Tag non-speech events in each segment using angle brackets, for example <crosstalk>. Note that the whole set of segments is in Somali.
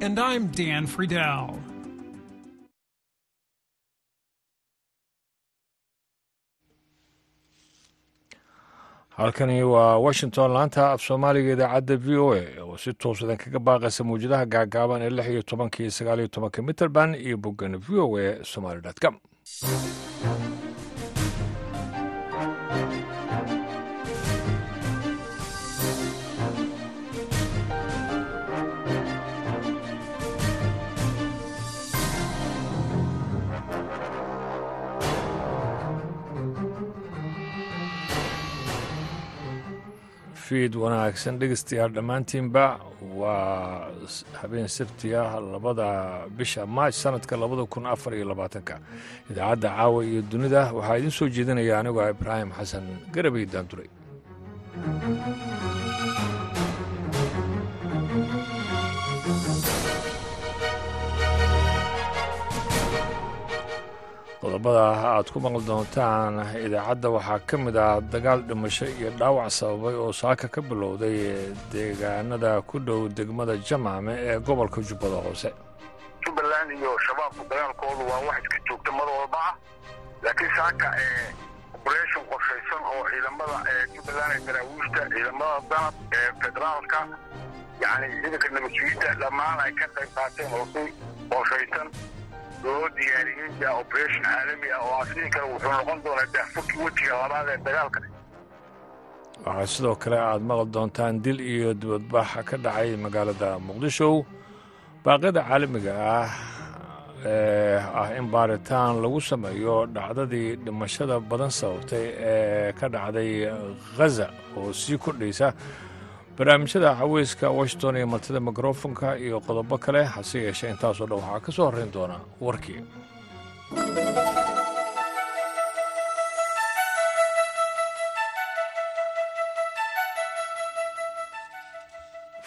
And I'm Dan Friedel. halkani waa washington laanta af soomaaliga idaacadda v o a oo si toosadan kaga baaqaysa mawjadaha gaagaaban ee lix iyo tobanka iyo sagaal iyo tobanka mitrband iyo boggan v o a somaly com fiid wanaagsan dhegeystayaal dhammaantiinba waa habeen sabtiga labada bisha maaj sanadka labada kun afar iyo labaatanka. Idaacadda caawa iyo dunida waxaa idiin soo jeedinaya anigoo ibraahim xasan garabay daanduray qodobada aad ku maqli doontaan idaacadda. Waxaa ka mid ah dagaal dhimasho iyo dhaawac sababay oo saaka ka bilowday deegaanada ku dhow degmada jamaame ee gobolka jubbada hoose. Jubbaland iyo shabaabku dagaalkoodu waa wax iska joogta mar walba ah laakiin saaka ee oberation qorshaysan oo ciidamada ee jubbaland ee daraawiishta ciidamada danab ee federaalka yacni ciidanka nabadsugiidda dhammaan ay ka qayb qaateen oo si qorshaysan loo diyaariyey oberation caalami ah oo asii kale wuxuu noqon doonaa daafurkii wejiga labaad ee dagaalka. Waxaa sidoo kale aad maqli doontaan dil iyo dibadbax ka dhacay magaalada muqdisho. Baaqyada caalamiga ah ee ah in baaritaan lagu sameeyo dhacdadii dhimashada badan sababtay ee ka dhacday khaza oo sii kordhaysa barnaamijyada caweyska washington iyo martida mikrofonka iyo qodobo kale hase yeeshee intaasoo dhan waxaa ka soo horrayn doona warkii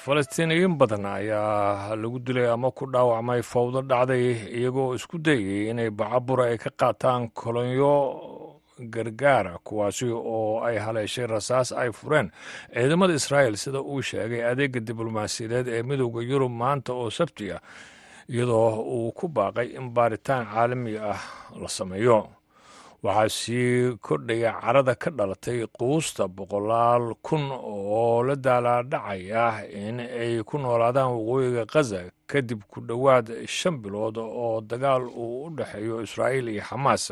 falastiiniyiin badan ayaa lagu dilay ama ku dhaawacmay fawdo dhacday iyagoo isku dayay inay bacabura ay ka qaataan kolonyo gargaara kuwaasi oo ay haleeshay rasaas ay fureen. Ciidamada israa'el sida uu sheegay adeega diblomaasiyadeed ee midowda yurub maanta oo sabti ah iyadoo uu ku baaqay in baaritaan caalami ah la sameeyo. Waxaa sii kordhaya carada ka dhalatay quusta boqolaal kun oo la daalaadhacaya in ay ku noolaadaan waqooyiga khaza kadib ku dhowaad shan bilood oo dagaal uu u dhexeeyo israa'iil iyo xamaas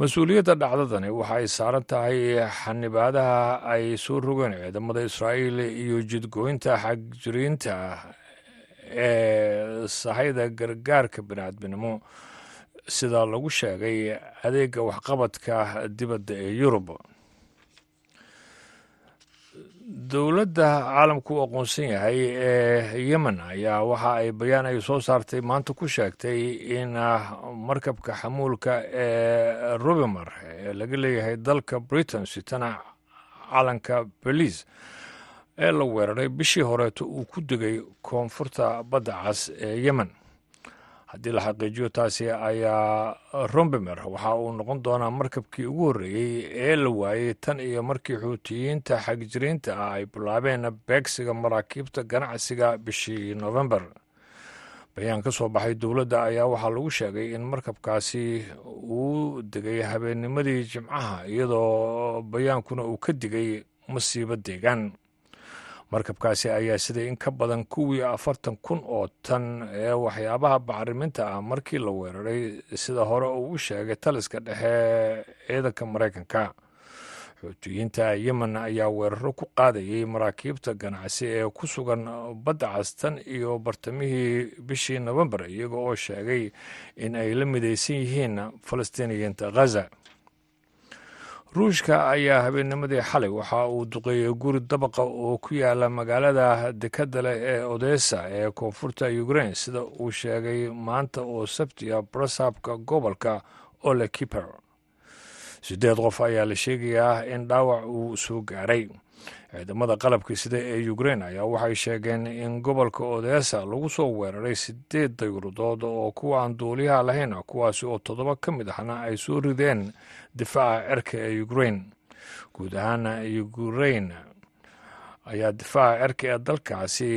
mas'uuliyadda dhacdadani waxa ay saaran tahay xanibaadaha ay soo rogeen ciidamada israa'iil iyo jidgooynta xagjiriinta ee sahayda gargaarka biniaadminimo. Sida lagu sheegay adeega waxqabadka dibadda ee yurub dowladda caalamku u aqoonsan yahay ee yemen ayaa waxa ay bayaan ay soo saartay maanta ku sheegtay in markabka xamuulka ee rubimer ee laga leeyahay dalka britain sitana calanka belize ee la weeraray bishii horeeto uu ku degay koonfurta badda cas ee yemen haddii la xaqiijiyo taasi ayaa rombemer waxa uu noqon doonaa markabkii ugu horreeyey ee la waayey tan iyo markii xuutiyiinta xagjiriinta ah ay bilaabeen beegsiga maraakiibta ganacsiga bishii nofembar bayaan ka soo baxay dowladda ayaa waxaa lagu sheegay in markabkaasi uu degay habeennimadii jimcaha iyadoo bayaankuna uu ka digay masiibo deegaan markabkaasi ayaa siday in ka badan kuwii afartan kun oo tan ee waxyaabaha bacriminta ah markii la weeraray sida hore uu u sheegay taliska dhexe ciidanka maraykanka. Xuutiyiinta yemen ayaa weeraro ku qaadayay maraakiibta ganacsi ee ku sugan badda castan iyo bartamihii bishii nofembar iyaga oo sheegay in ay la midaysan yihiin falastiiniyiinta khaza ruushka ayaa habeennimadii xalay. Waxa uu duqeeyey guri dabaqa oo ku yaalla magaalada dekadda leh ee odessa ee koonfurta ukrain sida uu sheegay maanta oo sabtiya barasabka gobolka ole kiper siddeed qof ayaa la sheegayaa in dhaawac uu soo gaaray ciidamada qalabka sida ee ukrain ayaa waxay sheegeen in gobolka odessa lagu soo weeraray sideed dayuuradood oo kuwa aan duuliyaha lahayn kuwaasi oo toddoba ka mid ahna ay soo rideen difaaca cirka ee ukrain guud ahaana ukrain ayaa difaaca cerka ee dalkaasi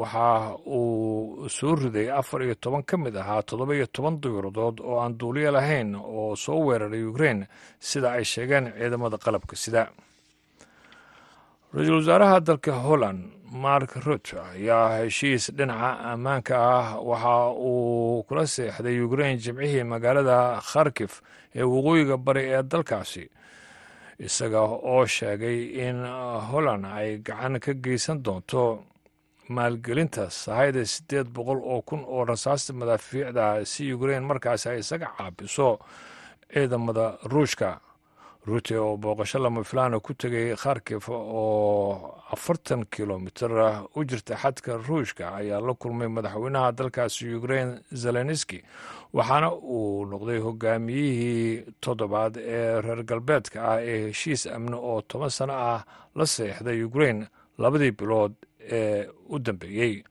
waxa uu soo riday afar iyo toban ka mid ahaa toddoba iyo toban duyuradood oo aan duuliyo lahayn oo soo weeraray ukrein sida ay sheegeen ciidamada qalabka sida ra'iisul wasaaraha dalka holland mark rut ayaa heshiis dhinaca ammaanka ah. Waxa uu kula seexday ukrein jimcihii magaalada kharkif ee waqooyiga bari ee dalkaasi isaga oo sheegay in holland ay gacan ka geysan doonto maalgelinta sahayda siddeed boqol oo kun oo rasaasta madaafiicda si ukrein markaasi ay isaga caabiso ciidamada ruushka ruute oo booqasho lama filaana ku tegay kharkif oo afartan kilomitir u jirta xadka ruushka ayaa la kulmay madaxweynaha dalkaasi ukrein zelenski waxaana uu noqday hogaamiyihii toddobaad ee reer galbeedka ah ee heshiis amni oo toban sano ah la seexday ukrein labadii bilood ee u dambeeyey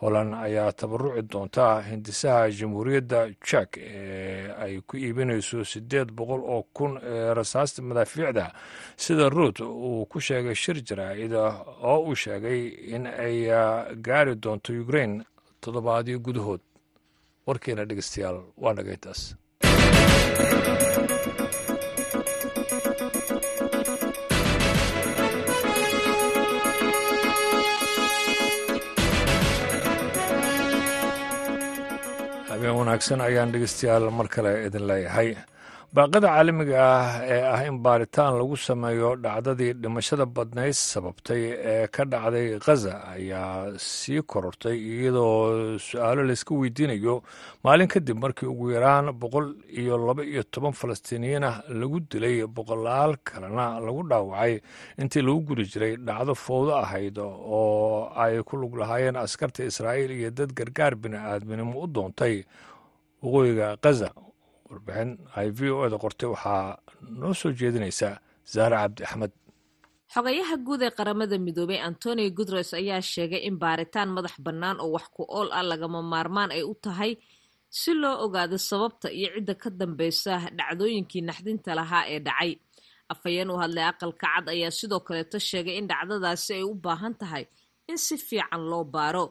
holland ayaa tabaruci doonta hindisaha jamhuuriyadda jek ee ay ku iibinayso siddeed boqol oo kun ee rasaasta madaafiicda sida ruut uu ku sheegay shir jaraa'ida oo uu sheegay in ay gaari doonto ukrein toddobaadyo gudahood. Warkeena dhegeystayaal waa nagaytaas habeen wanaagsan ayaan dhegeystayaal mar kale idin leeyahay baaqada caalamiga ah ee ah in baaritaan lagu sameeyo dhacdadii dhimashada badnayd sababtay ee ka dhacday khaza ayaa sii korortay iyadoo su'aalo layska weydiinayo. Maalin kadib markii ugu yaraan boqol iyo laba iyo toban falastiiniyiin ah lagu dilay boqolaal kalena lagu dhaawacay. Intii lagu gudi jiray dhacdo fowdo ahayd oo ay ku lug lahaayeen askarta israa'iil iyo dad gargaar bini-aadminimo u doontay waqooyiga khaza warbixin ay v o eda qortay waxaa noo soo jeedinaysa zahra cabdi axmed. Xogayaha guud ee qaramada midoobay antonio guteres ayaa sheegay in baaritaan madax bannaan oo wax ku ool ah lagama maarmaan ay u tahay si loo ogaado sababta iyo cidda ka dambeysa dhacdooyinkii naxdinta lahaa ee dhacay. Afhayeen u hadlay aqalka cad ayaa sidoo kaleeto sheegay in dhacdadaasi ay u baahan tahay in si fiican loo baaro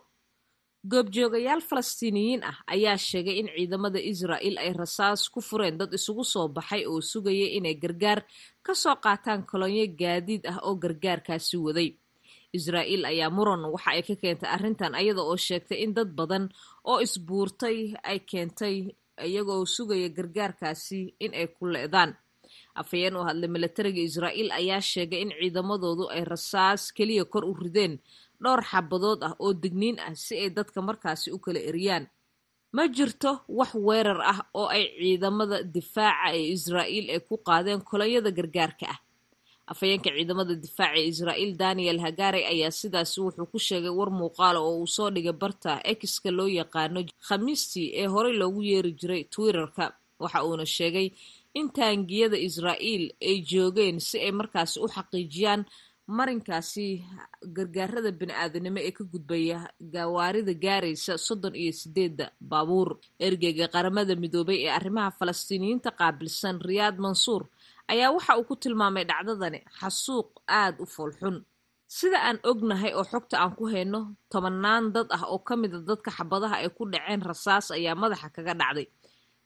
goobjoogayaal falastiiniyiin ah ayaa sheegay in ciidamada israa'il ay rasaas ku fureen dad isugu soo baxay oo sugaya inay gargaar ka soo qaataan kolonyo gaadiid ah oo gargaarkaasi waday. Israa'iil ayaa muran waxa ay ka keentay arrintan ayada oo sheegtay in dad badan oo isbuurtay ay keentay iyagoo sugaya gargaarkaasi in ay ku le'daan. Afhayeen u hadlay milatariga israa'iil ayaa sheegay in ciidamadoodu ay rasaas keliya kor u rideen dhowr xabadood ah oo digniin ah si ay dadka markaasi u kala eriyaan. Ma jirto wax weerar ah oo ay ciidamada difaaca ee israa'iil ay ku qaadeen kolonyada gargaarka ah. Afhayeenka ciidamada difaaca ee israa'iil daniel hagare ayaa sidaasi wuxuu ku sheegay war muuqaala oo uu soo dhigay barta exka loo yaqaano khamiistii ee horey loogu yeeri jiray twitterka. Waxa uuna sheegay in taangiyada israa'iil ay joogeen si ay markaasi u xaqiijiyaan marinkaasi gargaarada bini-aadanimo ee ka gudbaya gawaarida gaaraysa soddon iyo sideedda baabuur. Ergeyga qaramada midoobay ee arrimaha falastiiniyiinta qaabilsan riyaad mansuur ayaa waxa uu ku tilmaamay dhacdadani xasuuq aad u foolxun. Sida aan ognahay oo xogta aan ku hayno tobannaan dad ah oo ka mida dadka xabadaha ay ku dhaceen rasaas ayaa madaxa kaga dhacday.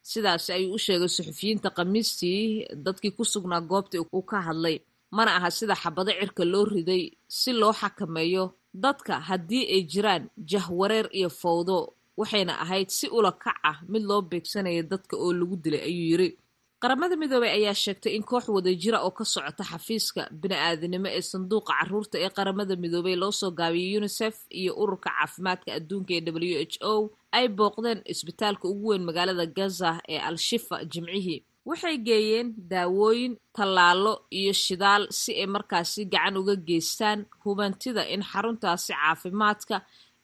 Sidaasi ayuu u sheegay suxufiyiinta khamiistii dadkii ku sugnaa goobtii uu ka hadlay mana aha sida xabado cirka loo riday si loo xakameeyo dadka haddii ay jiraan jahwareer iyo fowdo waxayna ahayd si ula kac ah mid loo beegsanaya dadka oo lagu dilay ayuu yiri. Qaramada midoobey ayaa sheegtay in koox wadajira oo ka socota xafiiska bini-aadanimo ee sanduuqa carruurta ee qaramada midoobey loo soo gaabiyay unisef iyo ururka caafimaadka adduunka ee w h o ay booqdeen isbitaalka ugu weyn magaalada gaza ee al-shifa jimcihii waxay geeyeen daawooyin tallaalo iyo shidaal si ay markaasi gacan uga geystaan hubantida in xaruntaasi caafimaadka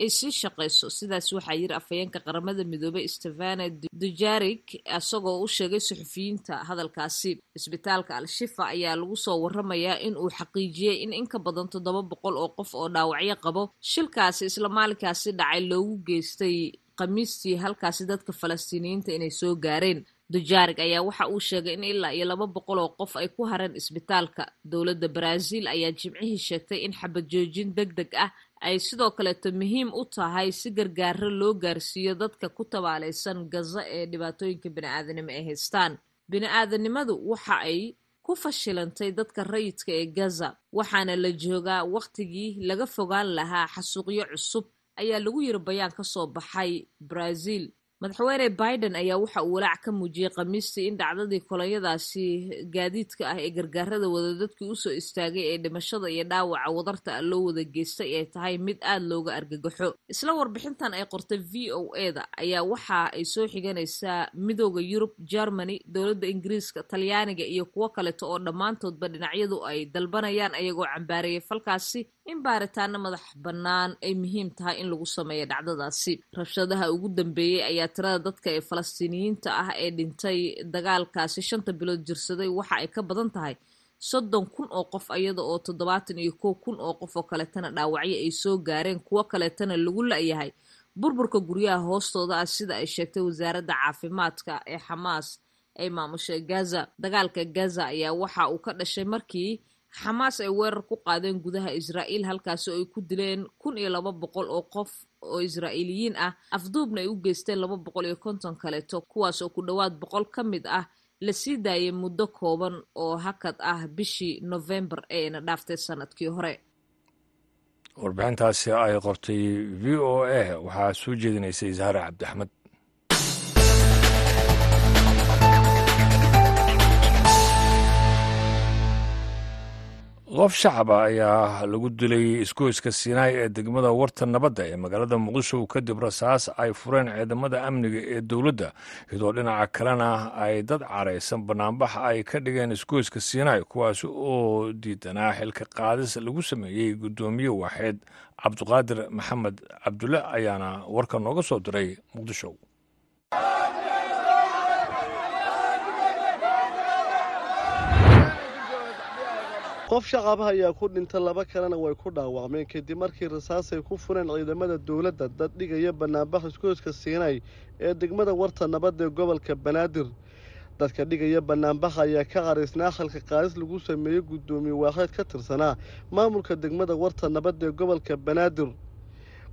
ay sii shaqayso sidaas waxaa yiri afhayeenka qaramada midoobey stefane dujarik isagoo u sheegay suxufiyiinta hadalkaasi. Isbitaalka al-shifa ayaa lagu soo waramayaa in uu xaqiijiyey in in ka badan toddoba boqol oo qof oo dhaawacyo qabo. Shilkaasi isla maalinkaasi dhacay loogu geystay khamiistii halkaasi dadka falastiiniyiinta inay soo gaareen dujaarig ayaa waxa uu sheegay in ilaa iyo laba boqol oo qof ay ku hareen isbitaalka. Dowladda baraaziil ayaa jimcihii sheegtay in xabad joojin deg deg ah ay sidoo kaleeto muhiim u tahay si gargaaro loo gaarsiiyo dadka ku tabaalaysan gaza ee dhibaatooyinka bini-aadanimo ay haystaan. Bini-aadanimadu waxa ay ku fashilantay dadka rayidka ee gaza waxaana la joogaa wakhtigii laga fogaan lahaa xasuuqyo cusub ayaa lagu yiri bayaan ka soo baxay brazil madaxweyne biden ayaa waxa uu walaac ka muujiyey khamiistii in dhacdadii kolonyadaasi gaadiidka ah ee gargaarada wada dadkii u soo istaagay ee dhimashada iyo dhaawaca wadarta loo wada geystay ay tahay mid aad looga argagaxo. Isla warbixintan ay qortay v o e da ayaa waxa ay soo xiganaysaa midooda yurub germany dowladda ingiriiska talyaaniga iyo kuwo kaleeto oo dhammaantoodba dhinacyadu ay dalbanayaan ayagoo cambaarayay falkaasi in baaritaano madax bannaan ay muhiim tahay in lagu sameeyo dhacdadaasi. Rabshadaha ugu dambeeyey ayaa tirada dadka ee falastiiniyiinta ah ee dhintay dagaalkaasi shanta bilood jirsaday. Waxa ay ka badan tahay soddon kun oo qof iyada oo toddobaatan iyo kow kun oo qof oo kaleetana dhaawacyo ay soo gaareen. Kuwo kaleetana lagu la-yahay burburka guryaha hoostooda ah sida ay sheegtay wasaaradda caafimaadka ee xamaas ay maamushay gaza. Dagaalka gaza ayaa waxa uu ka dhashay markii xamaas ay weerar ku qaadeen gudaha israa'iil halkaasi oo ay ku dileen kun iyo laba boqol oo qof oo israa'iiliyiin ah. Afduubna ay u geysteen laba boqol iyo konton kaleeto kuwaas oo ku dhowaad boqol ka mid ah. La sii daayay muddo kooban oo hakad ah bishii novembar eena dhaaftay sannadkii hore. Warbixintaasi ay qortay v o a. Waxaa soo jeedinaysay zahra cabdixmed qof shacaba ayaa lagu dilay isgoyska siinaay ee degmada warta nabadda ee magaalada muqdisho kadib rasaas ay fureen ciidamada amniga ee dowladda iyadoo dhinaca kalena ay dad caraysan banaanbax ay ka dhigeen isgoyska siinaay kuwaas oo diidanaa xilka qaadis lagu sameeyey guddoomiye waaxeed. Cabduqaadir maxamed cabdulle ayaana warka nooga soo diray muqdisho qof shacaba ayaa ku dhinta laba kalena way ku dhaawacmeen kadib markii rasaasay ku fureen ciidamada dowladda dad dhigaya banaanbax iskooska siinay ee degmada warta nabadda ee gobolka banaadir. Dadka dhigaya banaanbaxa ayaa ka qaraysnaa khalka qaadis lagu sameeyey guddoomiye waaxeed ka tirsanaa maamulka degmada warta nabadda ee gobolka banaadir.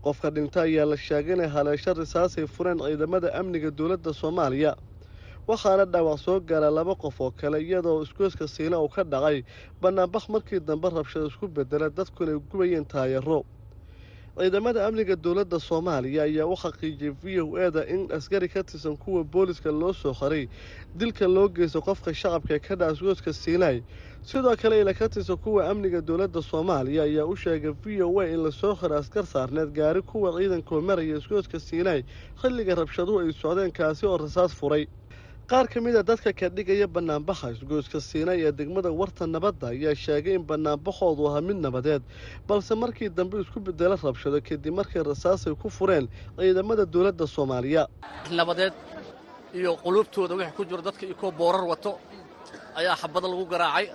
Qofka dhinta ayaa la sheegay inay haleesho rasaasay fureen ciidamada amniga dowladda soomaaliya waxaana dhaawac soo gaara laba qof oo kale iyadoo iskooska siina uu ka dhacay. Banaanbax markii dambe rabshad isku bedela dadkuna ay gubayeen taayaro ciidamada amniga dowladda soomaaliya ayaa u xaqiijiyey v o e da in askari ka tirsan kuwa booliska loo soo qaray dilka loo geysto qofka shacabka ee ka dhaca iskooska siinaay sidoo kale ila ka tirsan kuwa amniga dowladda soomaaliya ayaa u sheegay v o a in la soo xiray askar saarneed gaari kuwa ciidankoo maraya iskooska siinaay xilliga rabshaduhu ay socdeen kaasi oo rasaas furay qaar ka mid a dadka ka dhigaya banaanbaxa isgoyska siinay ee degmada warta nabadda ayaa sheegay in banaanbaxoodu ahaa mid nabadeed balse markii dambe isku bedelo rabshado kadib markay rasaasay ku fureen ciidamada dowladda soomaaliya. Nabadeed iyo quluubtooda wixii ku jiro dadka iyo boorar wato ayaa xabada lagu garaacay.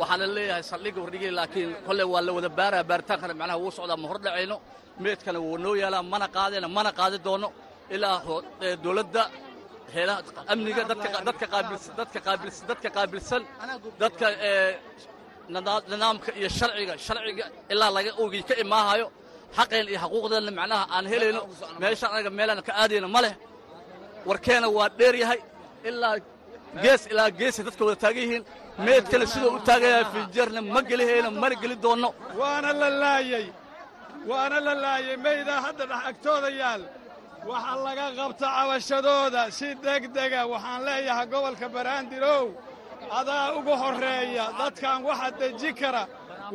Waxaana leeyahay saldhigga hordhigay laakiin kolle waa la wada baaraha baaritaankana macnaha wuu socdaa ma hor dhacayno. Meedkana wuu noo yaalaa mana qaadayna mana qaadi doono. Ilaa dowladda heelaha amniga dadka qaabilsan dadka nidaamka iyo sharciga sharciga ilaa laga ogiy ka imaahayo xaqeen iyo xaquuqdeenna macnaha aan helayno meeshaan anaga meelaan ka aadayno ma leh. Warkeena waa dheer yahay ilaa gees ilaa geesay dadka wada taagan yihiin meedkana sidoo u taagaya fijeerna ma gelihayno mana geli doonno waana la laayey waana la laayey maydaa hadda dhex agtooda yaal waxaa laga qabta cabashadooda si degdega waxaan leeyahay gobolka baraandirow adaa ugu horreeya. Dadkan waxa deji kara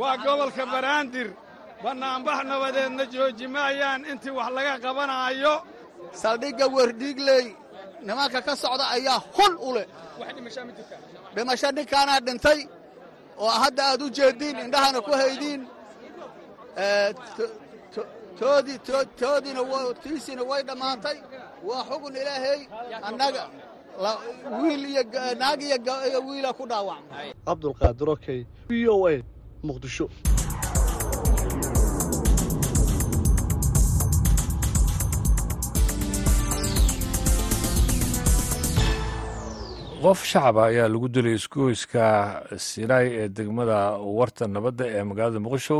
waa gobolka baraandir bannaanbax nabadeedna jooji maayaan intii wax laga qabanaayo saldhigga werdhiigley nimanka ka socda ayaa hul u leh. Dhimasho ninkaanaa dhintay oo hadda aad u jeediin indhahana ku haydiin toodiina tiisiina way dhammaantay waa xugun ilaahay annaga wiil iyo naag iyo wiila ku dhaawacmay. Cabdulqaadir okey v o a muqdisho qof shacaba ayaa lagu dilay isgoyska siraay ee degmada warta nabadda ee magaalada muqdisho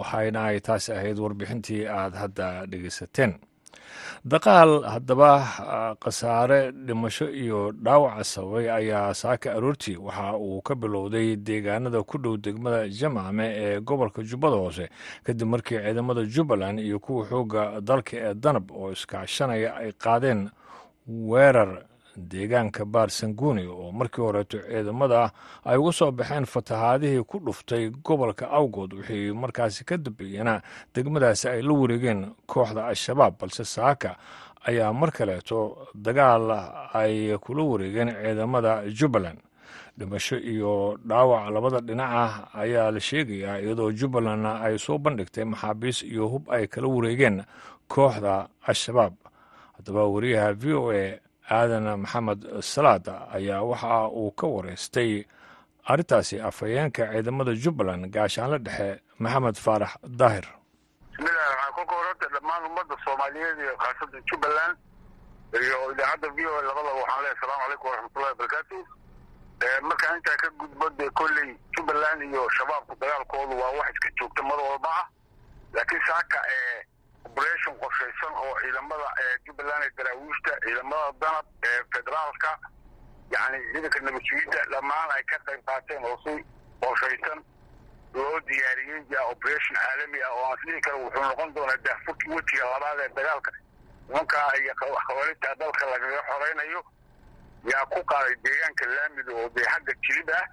waxayna ay taasi ahayd warbixintii aad hadda dhegeysateen daqaal haddaba khasaare dhimasho iyo dhaawaca sababay ayaa saaka aroortii waxa uu ka bilowday deegaanada ku dhow degmada jamaame ee gobolka jubbada hoose. Kadib markii ciidamada jubbaland iyo kuwa xoogga dalka ee danab oo iskaashanaya ay qaadeen weerar deegaanka baar sanguuni oo markii horeeto ciidamada ay uga soo baxeen fatahaadihii ku dhuftay gobolka awgood wixii markaasi ka dambeeyena degmadaasi ay la wareegeen kooxda al-shabaab balse saaka ayaa mar kaleeto dagaal ay kula wareegeen ciidamada jubbaland. Dhimasho iyo dhaawac labada dhinaca ayaa la sheegayaa iyadoo jubbalandna ay soo bandhigtay maxaabiis iyo hub ay kala wareegeen kooxda al-shabaab. Haddaba wariyaha v o a aadan maxamed salaad ayaa waxa uu ka wareystay arrintaasi afhayeenka ciidamada jubbaland gaashaanle dhexe maxamed faarax daahir. Bismillahi waxaan kolka horanta dhammaan ummadda soomaaliyeed iyo khaasada jubbaland iyo idaacadda v o labadaba waxaan leehay asalamu calaykum waraxmatullahi wabarakaatu markaan intaa ka gudbo dee kolley jubbaland iyo shabaabku dagaalkoodu waa wax iska joogta mar walba ah laakiin saaka operation qorshaysan oo ciidamada jubbaland ee daraawiishta ciidamada danab ee federaalka yani ciidanka nabadsugiidda dhammaan ay ka qayb qaateen oo si qorshaysan loo diyaariyey yaa operation caalami ah oo aan isdhihi kara wuxuu noqon doonaa daafurkii wejiga labaad ee dagaalka. Nimankaa iyo khawaarijta dalka lagaga xoreynayo yaa ku qaaday deegaanka laamida oo dee xagga jilib ah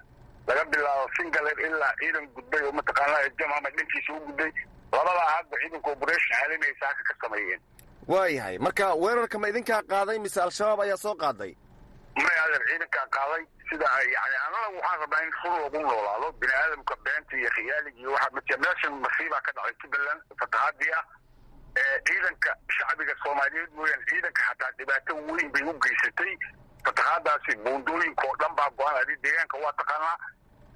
laga bilaabo singaler ilaa ciidan gudbay oo mataqaanaa jamama dhankiisa u gudbay labadaa hadba ciidanka operation caalami ay saaka ka sameeyeen. Waayahay marka weerarka ma idinkaa qaaday mise al-shabaab ayaa soo qaaday? May adeer ciidankaa qaaday sida yani anana waxaan rabnaa in run lagu noolaado bini aadamka beenta iyo khiyaaliga iyo waxaa matiya meeshan masiibaa ka dhacay jubbaland fatahaadii ah. Ciidanka shacbiga soomaaliyeed mooyaan ciidanka xataa dhibaato weyn bay u geysatay. Fatahaadaasi buundooyinka oo dhan baa go-an adi deegaanka waa taqaanaa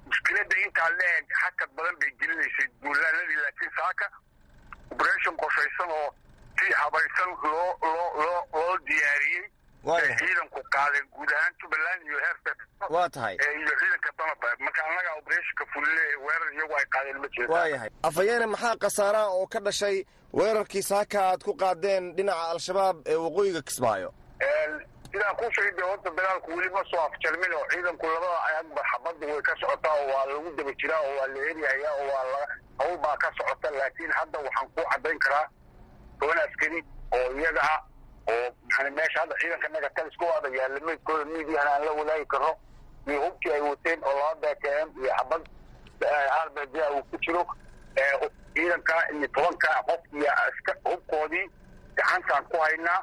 mushkiladda intaa leeg xakad badan bay gelinaysay duulaaladii laakiin saaka operation qorshaysan oo si habaysan loo loo loo loo diyaariyey ciidanku qaadeen guud ahaan jubbaland iyo heer waa tahay iyo ciidanka danaba marka annaga operationka fulile weerar iyagu ay qaadeen ma jeeda waayahay afhayeene maxaa khasaaraha oo ka dhashay weerarkii saaka aad ku qaadeen dhinaca al-shabaab ee waqooyiga kismaayo sidaan ku sheegay dee horta dagaalku weli ma soo afjalmin oo ciidanku labada ayagba xabadda way ka socotaa oo waa lagu daba jiraa oo waa la eryahayaa oo waa la hawl baa ka socota. Laakiin hadda waxaan ku caddayn karaa toban askari oo iyaga ah oo yani meesha hadda ciidanka naga talisku wada yaalla meydkooda miidiyahan aan la wadaagi karno iyo hubkii ay wateen oo laba bkm iyo xabad rbd uu ku jiro ciidanka iyo tobanka qof iyo hubkoodii gacantaan ku haynaa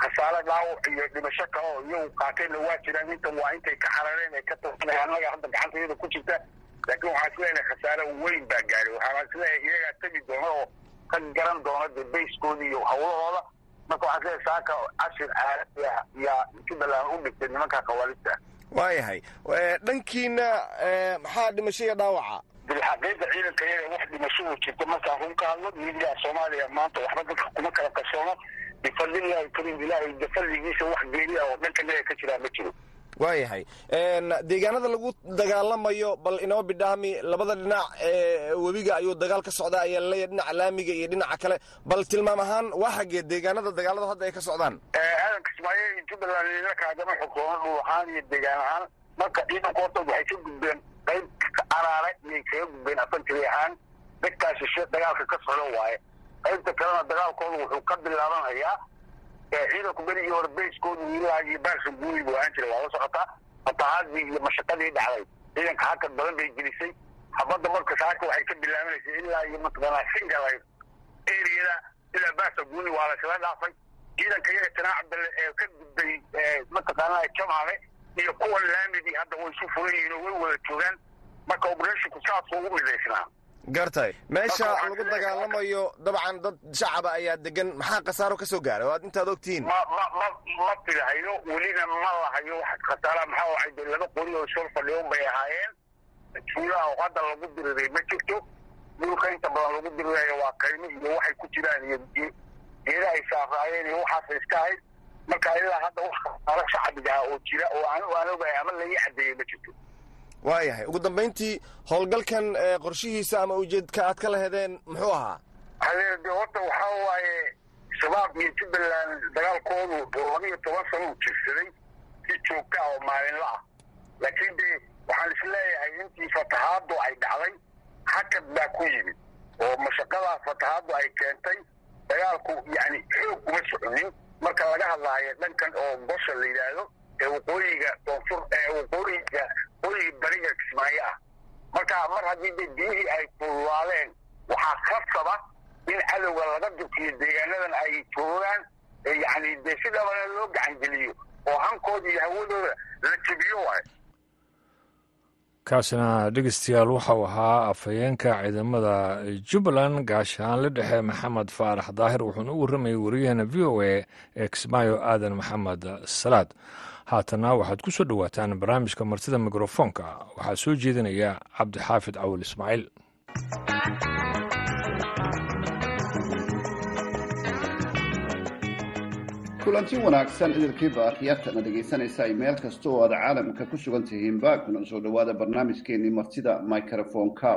khasaare dhaawac iyo dhimasho kale oo iyagu qaateenna waa jiraan. Intan waa intay ka xarareen ay ka tirsanay annaga hadda gacanta iyada ku jirta laakiin waxaan is leeyahay khasaare weyn baa gaaray waxaan is leeyahay iyagaa tegi doona oo ka garan doona dee bayskoodii iyo hawlahooda. Marka waxaan is leeyahay saaka cashir caalami ah yaa jubbaland u dhigtay nimanka khawaalidta waayahay dhankiina maxaa dhimasho iyo dhaawaca? Bilxaqiiqa ciidanka iyaga wax dhimashadu jirta markaan run ka hadlo miidiyaha soomaaliya maanta waxba dadka kuma kala qarsoono bifadlillahi karim ilaahay fadligiisa wax geeri ah oo dhanka naga ka jiraa ma jiro waayahay deegaanada lagu dagaalamayo bal inoo bidhaami labada dhinac ee webiga ayuu dagaal ka socdaa ayaa laleeyahy dhinaca laamiga iyo dhinaca kale bal tilmaam ahaan waa xaggee deegaanada dagaalada hadda ay ka socdaan aadan kismaayo iyo jubbaland ina kaagama xukuumo dhul ahaan iyo deegaan ahaan marka ciidanku horta waxay ka gudbeen qayb araare iyay kaga gudbeen afantiri ahaan dadkaa shishe dagaalka ka socda waaye qaybta kalena dagaalkooda wuxuu ka bilaabanayaa ciidanku berigii hore bayskoodu ilaa iyo baarka guuri buu ahaan jiray waa la socotaa? Fatahaadii iyo mashaqadii dhacday ciidanka hakad badan bay gelisay. Habadda marka saaka waxay ka bilaabanaysay ilaa iyo mataqaanaa singalay eriyada ilaa baarka guuri waa laysla dhaafay. Ciidanka iyaga cabdalle ee ka gudbay mataqaanaa jamaale iyo kuwa laamidii hadda way isu furan yihiin oo way wada joogaan marka operashinku saasuu u midaysnaa gartay meesha lagu dagaalamayo dabcan dad shacaba ayaa degan maxaa khasaaro ka soo gaaray? Oo aad intaad ogtihiin ma filahayo welina ma lahayo wax khasaara. Maxaa de laba qori oo shor fadhiyo bay ahaayeen. Juulaha oo hadda lagu diriray ma jirto? Dhulka inta badan lagu dirirayo waa kaymo iyo waxay ku jiraan iyo geeda ay saaraayeen iyo waxaasa iska ahayd. Marka ilaa hadda wax khasaaro shacbiga oo jira oo aan ogahay ama laii caddeeyey ma jirto waayahay ugu dambayntii howlgalkan qorshihiisa ama ujeedka aad ka lahedeen muxuu ahaa? Hadeer de horta waxaa waaye shabaab iyo jubbaland dagaalkoodu laba iyo toban sano u jirsaday si joogta ah oo maalinla ah. Laakiin de waxaan is leeyahay intii fatahaaddu ay dhacday hakad baa ku yimid. Oo mashaqadaa fatahaaddu ay keentay dagaalku yacni xoog kuma soconin marka laga hadlaayo dhankan oo gosha la yidhaahdo ee waqooyiga koonfur ee waqooyiga waqooyiga bariga kismaayo ah. Marka mar haddii de biyihii ay fududaadeen waxaa khasaba in cadowga laga durkiyo deegaanadan ay joogaan yacni dee sidabana loo gacangeliyo oo hankooda iyo hawadooda la jebiyo waayo kaasina dhegeystayaal waxau ahaa afhayeenka ciidamada jubbaland gaashaanle dhexe maxamed faarax daahir wuxuuna u warramayay wariyaheena v o a ee kismaayo aadan maxamed salaad. Haatana waxaad ku soo dhowaataan barnaamijka martida mikrofoonka. Waxaa soo jeedinaya cabdixaafid cawil ismaaciil kulanti wanaagsan idilkiiba akhyaartana dhegaysanaysa ay meel kasta oo aad caalamka ku sugan tihiinba kuna soo dhowaada barnaamijkeenii martida microfonka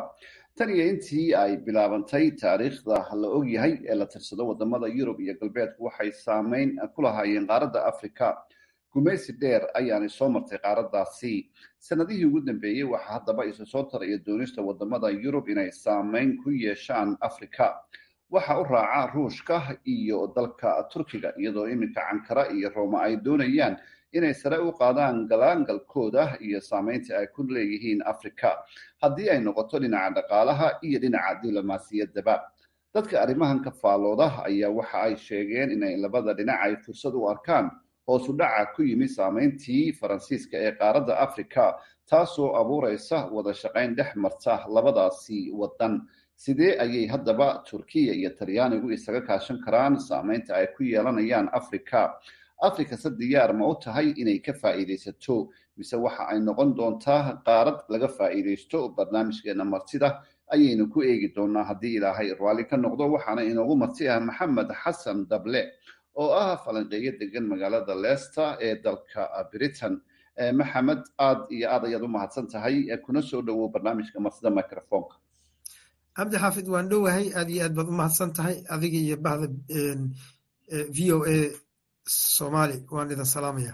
tan iyo intii ay bilaabantay taariikhda la ogyahay ee la tirsado waddamada yurub iyo galbeedku waxay saameyn ku lahaayeen qaaradda africa gumaysi dheer ayaanay soo martay qaaradaasi sanadihii ugu dambeeyey waxaa haddaba isu soo taraya doonista waddamada yurub inay saameyn ku yeeshaan africa waxa u raaca ruushka iyo dalka turkiga iyadoo iminka cankara iyo rooma ay doonayaan inay sare u qaadaan galaangalkooda iyo saameynta ay ku leeyihiin africa haddii ay noqoto dhinaca dhaqaalaha iyo dhinaca diblomaasiyaddaba dadka arrimahan ka faallooda ayaa waxa ay sheegeen inay labada dhinac ay fursad u arkaan hoosu dhaca ku yimi saameyntii faransiiska ee qaaradda africa taasoo abuureysa wada shaqayn dhex marta labadaasi waddan sidee ayay haddaba turkiya iyo talyaanigu isaga kaashan karaan? Saameynta ay ku yeelanayaan africa africa se diyaar ma u tahay inay ka faa'iidaysato? Mise waxa ay noqon doontaa qaarad laga faa'iidaysto barnaamijkeena martida? Ayaynu ku eegi doonaa haddii ilaahay raalli ka noqdo waxaana inoogu marti ah maxamed xasan dable oo ah falanqeeyo degan magaalada leicester ee dalka britain. Maxamed aad iyo aad ayaad u mahadsan tahay kuna soo dhowow barnaamijka martida microfonka cabdi xaafid waan dhowahay aad iyo aad baad u mahadsan tahay adiga iyo bahda v o a somali waan idin salaamaya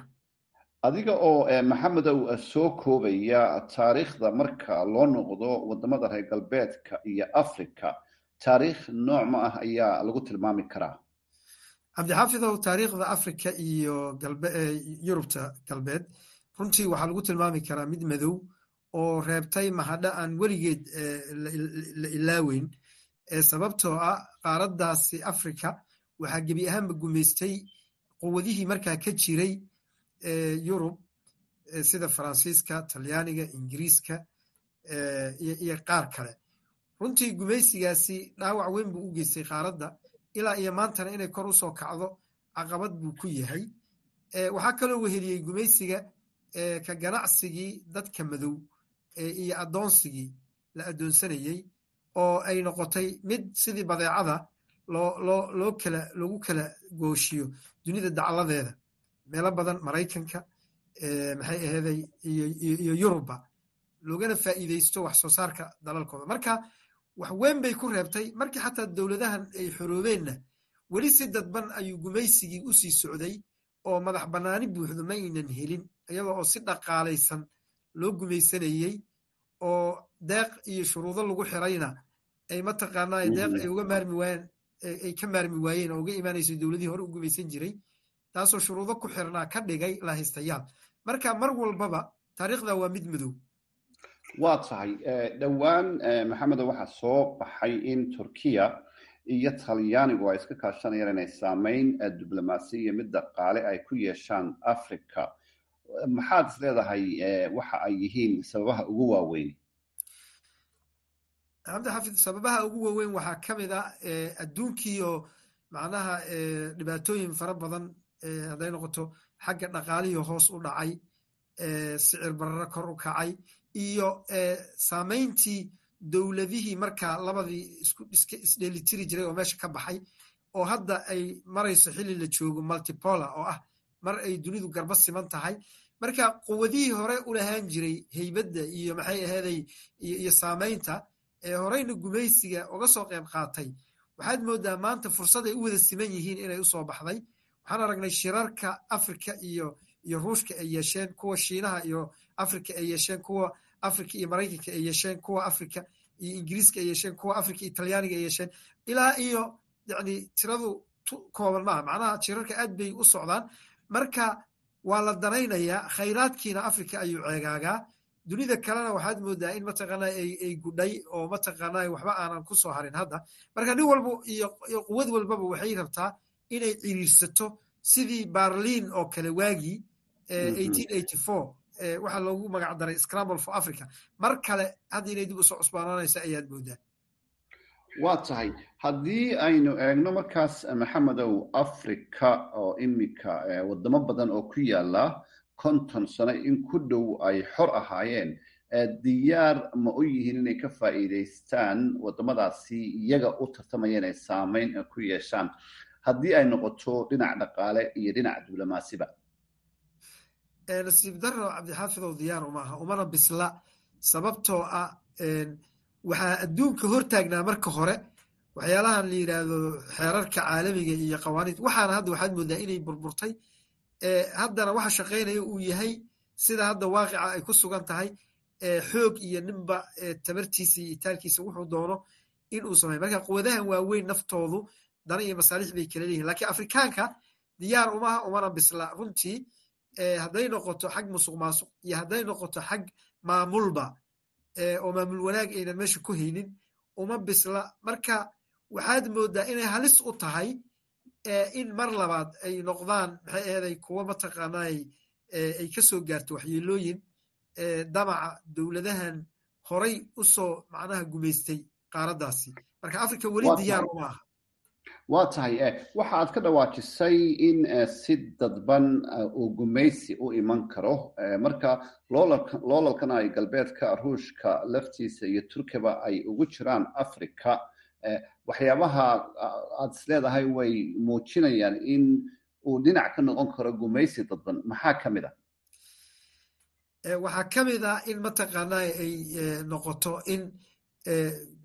adiga oo maxamedow soo koobaya taariikhda marka loo noqdo waddamada reer galbeedka iyo africa taariikh nooc ma ah ayaa lagu tilmaami karaa? Cabdixaafidow taariikhda africa iyo yurubta galbeed runtii waxaa lagu tilmaami karaa mid madow oo reebtay mahadho aan weligeed la ilaaweyn. Sababtoo ah qaaraddaasi africa waxaa gebi ahaanba gumaystay quwadihii markaa ka jiray yurub sida faransiiska talyaaniga ingiriiska iyo qaar kale. Runtii gumaysigaasi dhaawac weyn buu u geystay qaaradda ilaa iyo maantana inay kor u soo kacdo caqabad buu ku yahay. Waxaa kaloo weheliyey gumaysiga ka ganacsigii dadka madow iyo addoonsigii la addoonsanayey oo ay noqotay mid sidii badeecada loo kala loogu kala gooshiyo dunida dacladeeda. Meelo badan maraykanka maxay aheeday iyo yurubba loogana faa'iidaysto wax soo saarka dalalkooda. Marka wax weyn bay ku reebtay. Markii xataa dowladahan ay xoroobeenna weli si dadban ayuu gumaysigii u sii socday oo madax bannaani buuxdo ma aynan helin iyadoo oo si dhaqaalaysan loo gumaysanayey oo deeq iyo shuruudo lagu xirayna. Ay mataqaanaa deeq ay uga maarmi waayeen ay ka maarmi waayeen oo uga imaanayso dowladihii hore u gumaysan jiray taasoo shuruudo ku xirnaa ka dhigay lahaystayaal. Marka mar walbaba taariikhda waa mid madow. Waa tahay. Dhowaan maxamedo waxaa soo baxay in turkiya iyo talyaanigu ay iska kaashanayaan inay saameyn diblomaasi iyo mid dhaqaale ay ku yeeshaan africa maxaad is leedahay waxa ay yihiin sababaha ugu waaweyn? Cabdixafid sababaha ugu waaweyn waxaa ka mid ah adduunkiioo macnaha dhibaatooyin fara badan hadday noqoto xagga dhaqaalihii hoos u dhacay sicir bararo kor u kacay iyo saameyntii dowladihii markaa labadii isdheelitiri jiray oo meesha ka baxay oo hadda ay marayso xilli la joogo multipolar oo ah mar ay dunidu garba siman tahay. Marka quwadihii hore u lahaan jiray heybadda iyo maxay aheeday iyo saamaynta ee horeyna gumaysiga uga soo qayb qaatay waxaad moodaa maanta fursad ay u wada siman yihiin inay u soo baxday. Waxaan aragnay shirarka afrika iyo iyo ruushka ay yeesheen kuwa shiinaha iyo afrika ay yeesheen kuwa afrika iyo maraykanka ay yeesheen kuwa afrika iyo ingiriiska ay yeesheen kuwa afrika iyo talyaaniga ay yeesheen. Ilaa iyo yani tiradu kooban maaha. Macnaha shirarka aad bay u socdaan marka waa la danaynayaa khayraadkiina afrika ayuu ceegaagaa dunida kalena waxaad moodaa in mataqaana ay gudhay oo mataqaana waxba aanan ku soo harin hadda. Marka nin walba iyo quwad walbaba waxay rabtaa inay ciriirsato sidii barliin oo kale waagii waxaa loogu magac daray scramble for africa. Mar kale hadda inay dib u soo cusbaanaanaysa ayaad moodaa waa tahay haddii aynu eegno markaas maxamedow africa oo imika wadamo badan oo ku yaalla konton sano in ku dhow ay xor ahaayeen diyaar ma u yihiin inay ka faa'iidaystaan wadamadaasi iyaga u tartamaya inay saameyn ku yeeshaan? Haddii ay noqoto dhinac dhaqaale iyo dhinac diblomaasiba nasiib daro cabdixaafidow diyaar umaaha umana bisla sababtoo ah waxaa adduunka hortaagnaa marka hore waxyaalahan la yidhaahdo xeerarka caalamiga iyo qawaaniid waxaana hadda waxaad moodaa inay burburtay haddana waxa shaqaynaya uu yahay sida hadda waaqica ay ku sugan tahay xoog iyo ninba tabartiisa iyo itaalkiisa wuxuu doono in uu sameyo marka quwadahan waaweyn naftoodu dana iyo masaalix bay kala leeyihiin lakiin afrikaanka diyaar umaha umana bisla runtii hadday noqoto xag musuq maasuq iyo hadday noqoto xag maamulba oo maamul wanaag aynan meesha ku haynin uma bisla. Marka waxaad moodaa inay halis u tahay in mar labaad ay noqdaan maxay aheeday kuwo mataqaanay ay ka soo gaarto waxyeelooyin damaca dowladahan horay u soo macnaha gumaystay qaaraddaasi marka africa weli diyaar uma aha waa tahay waxa aad ka dhawaajisay in si dadban uu gumaysi u iman karo. Marka loolalkan ay galbeedka ruushka laftiisa iyo turkiba ay ugu jiraan africa waxyaabaha aad is leedahay way muujinayaan in uu dhinac ka noqon karo gumaysi dadban. Maxaa ka mid a waxaa ka mid ah in mataqaana ay noqoto in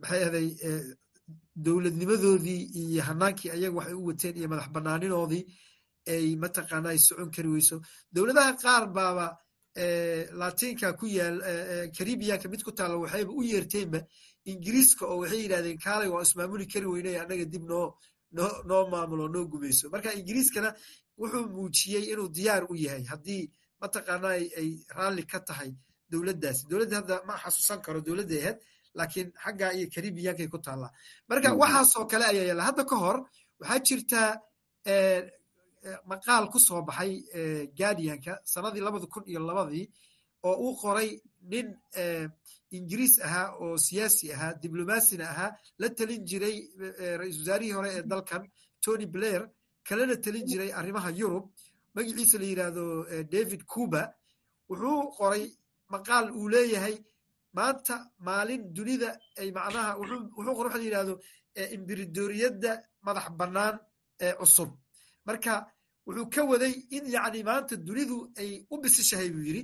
maxay ahday dowladnimadoodii iyo hanaankii ayaga waxay u wateen iyo madax banaaninoodii ay mataqaana ay socon kari weyso. Dowladaha qaar baaba latinka ku yaal caribiyanka mid ku taalla waxayba u yeerteenba ingiriiska oo waxay yidhahdeen kaalay waa ismaamuli kari weynay annaga dib noo noo noo maamulo noo gumayso. Marka ingiriiskana wuxuu muujiyey inuu diyaar u yahay haddii mataqaana ay raalli ka tahay dowladdaasi. Dowladda hadda ma xasuusan karo dowladday ahayd laakiin xagga iyo caribiyankay ku taallaa marka waxaasoo kale ayaa yaalla. Hadda ka hor waxaa jirtaa maqaal ku soo baxay guardianka sanadii labada kun iyo labadii oo uu qoray nin ingiriis ahaa oo siyaasi ahaa diblomaasina ahaa la telin jiray ra'isul wasaarihii hore ee dalkan tony blair kalena telin jiray arrimaha yurub. Magaciisa la yidhaahdo david cuba wuxuu qoray maqaal uu leeyahay maanta maalin dunida ay macnaha wuxuu la yidhahdo imbiridoriyadda madax bannaan ee cusub. Marka wuxuu ka waday in yacni maanta dunidu ay u bisishahay buu yidhi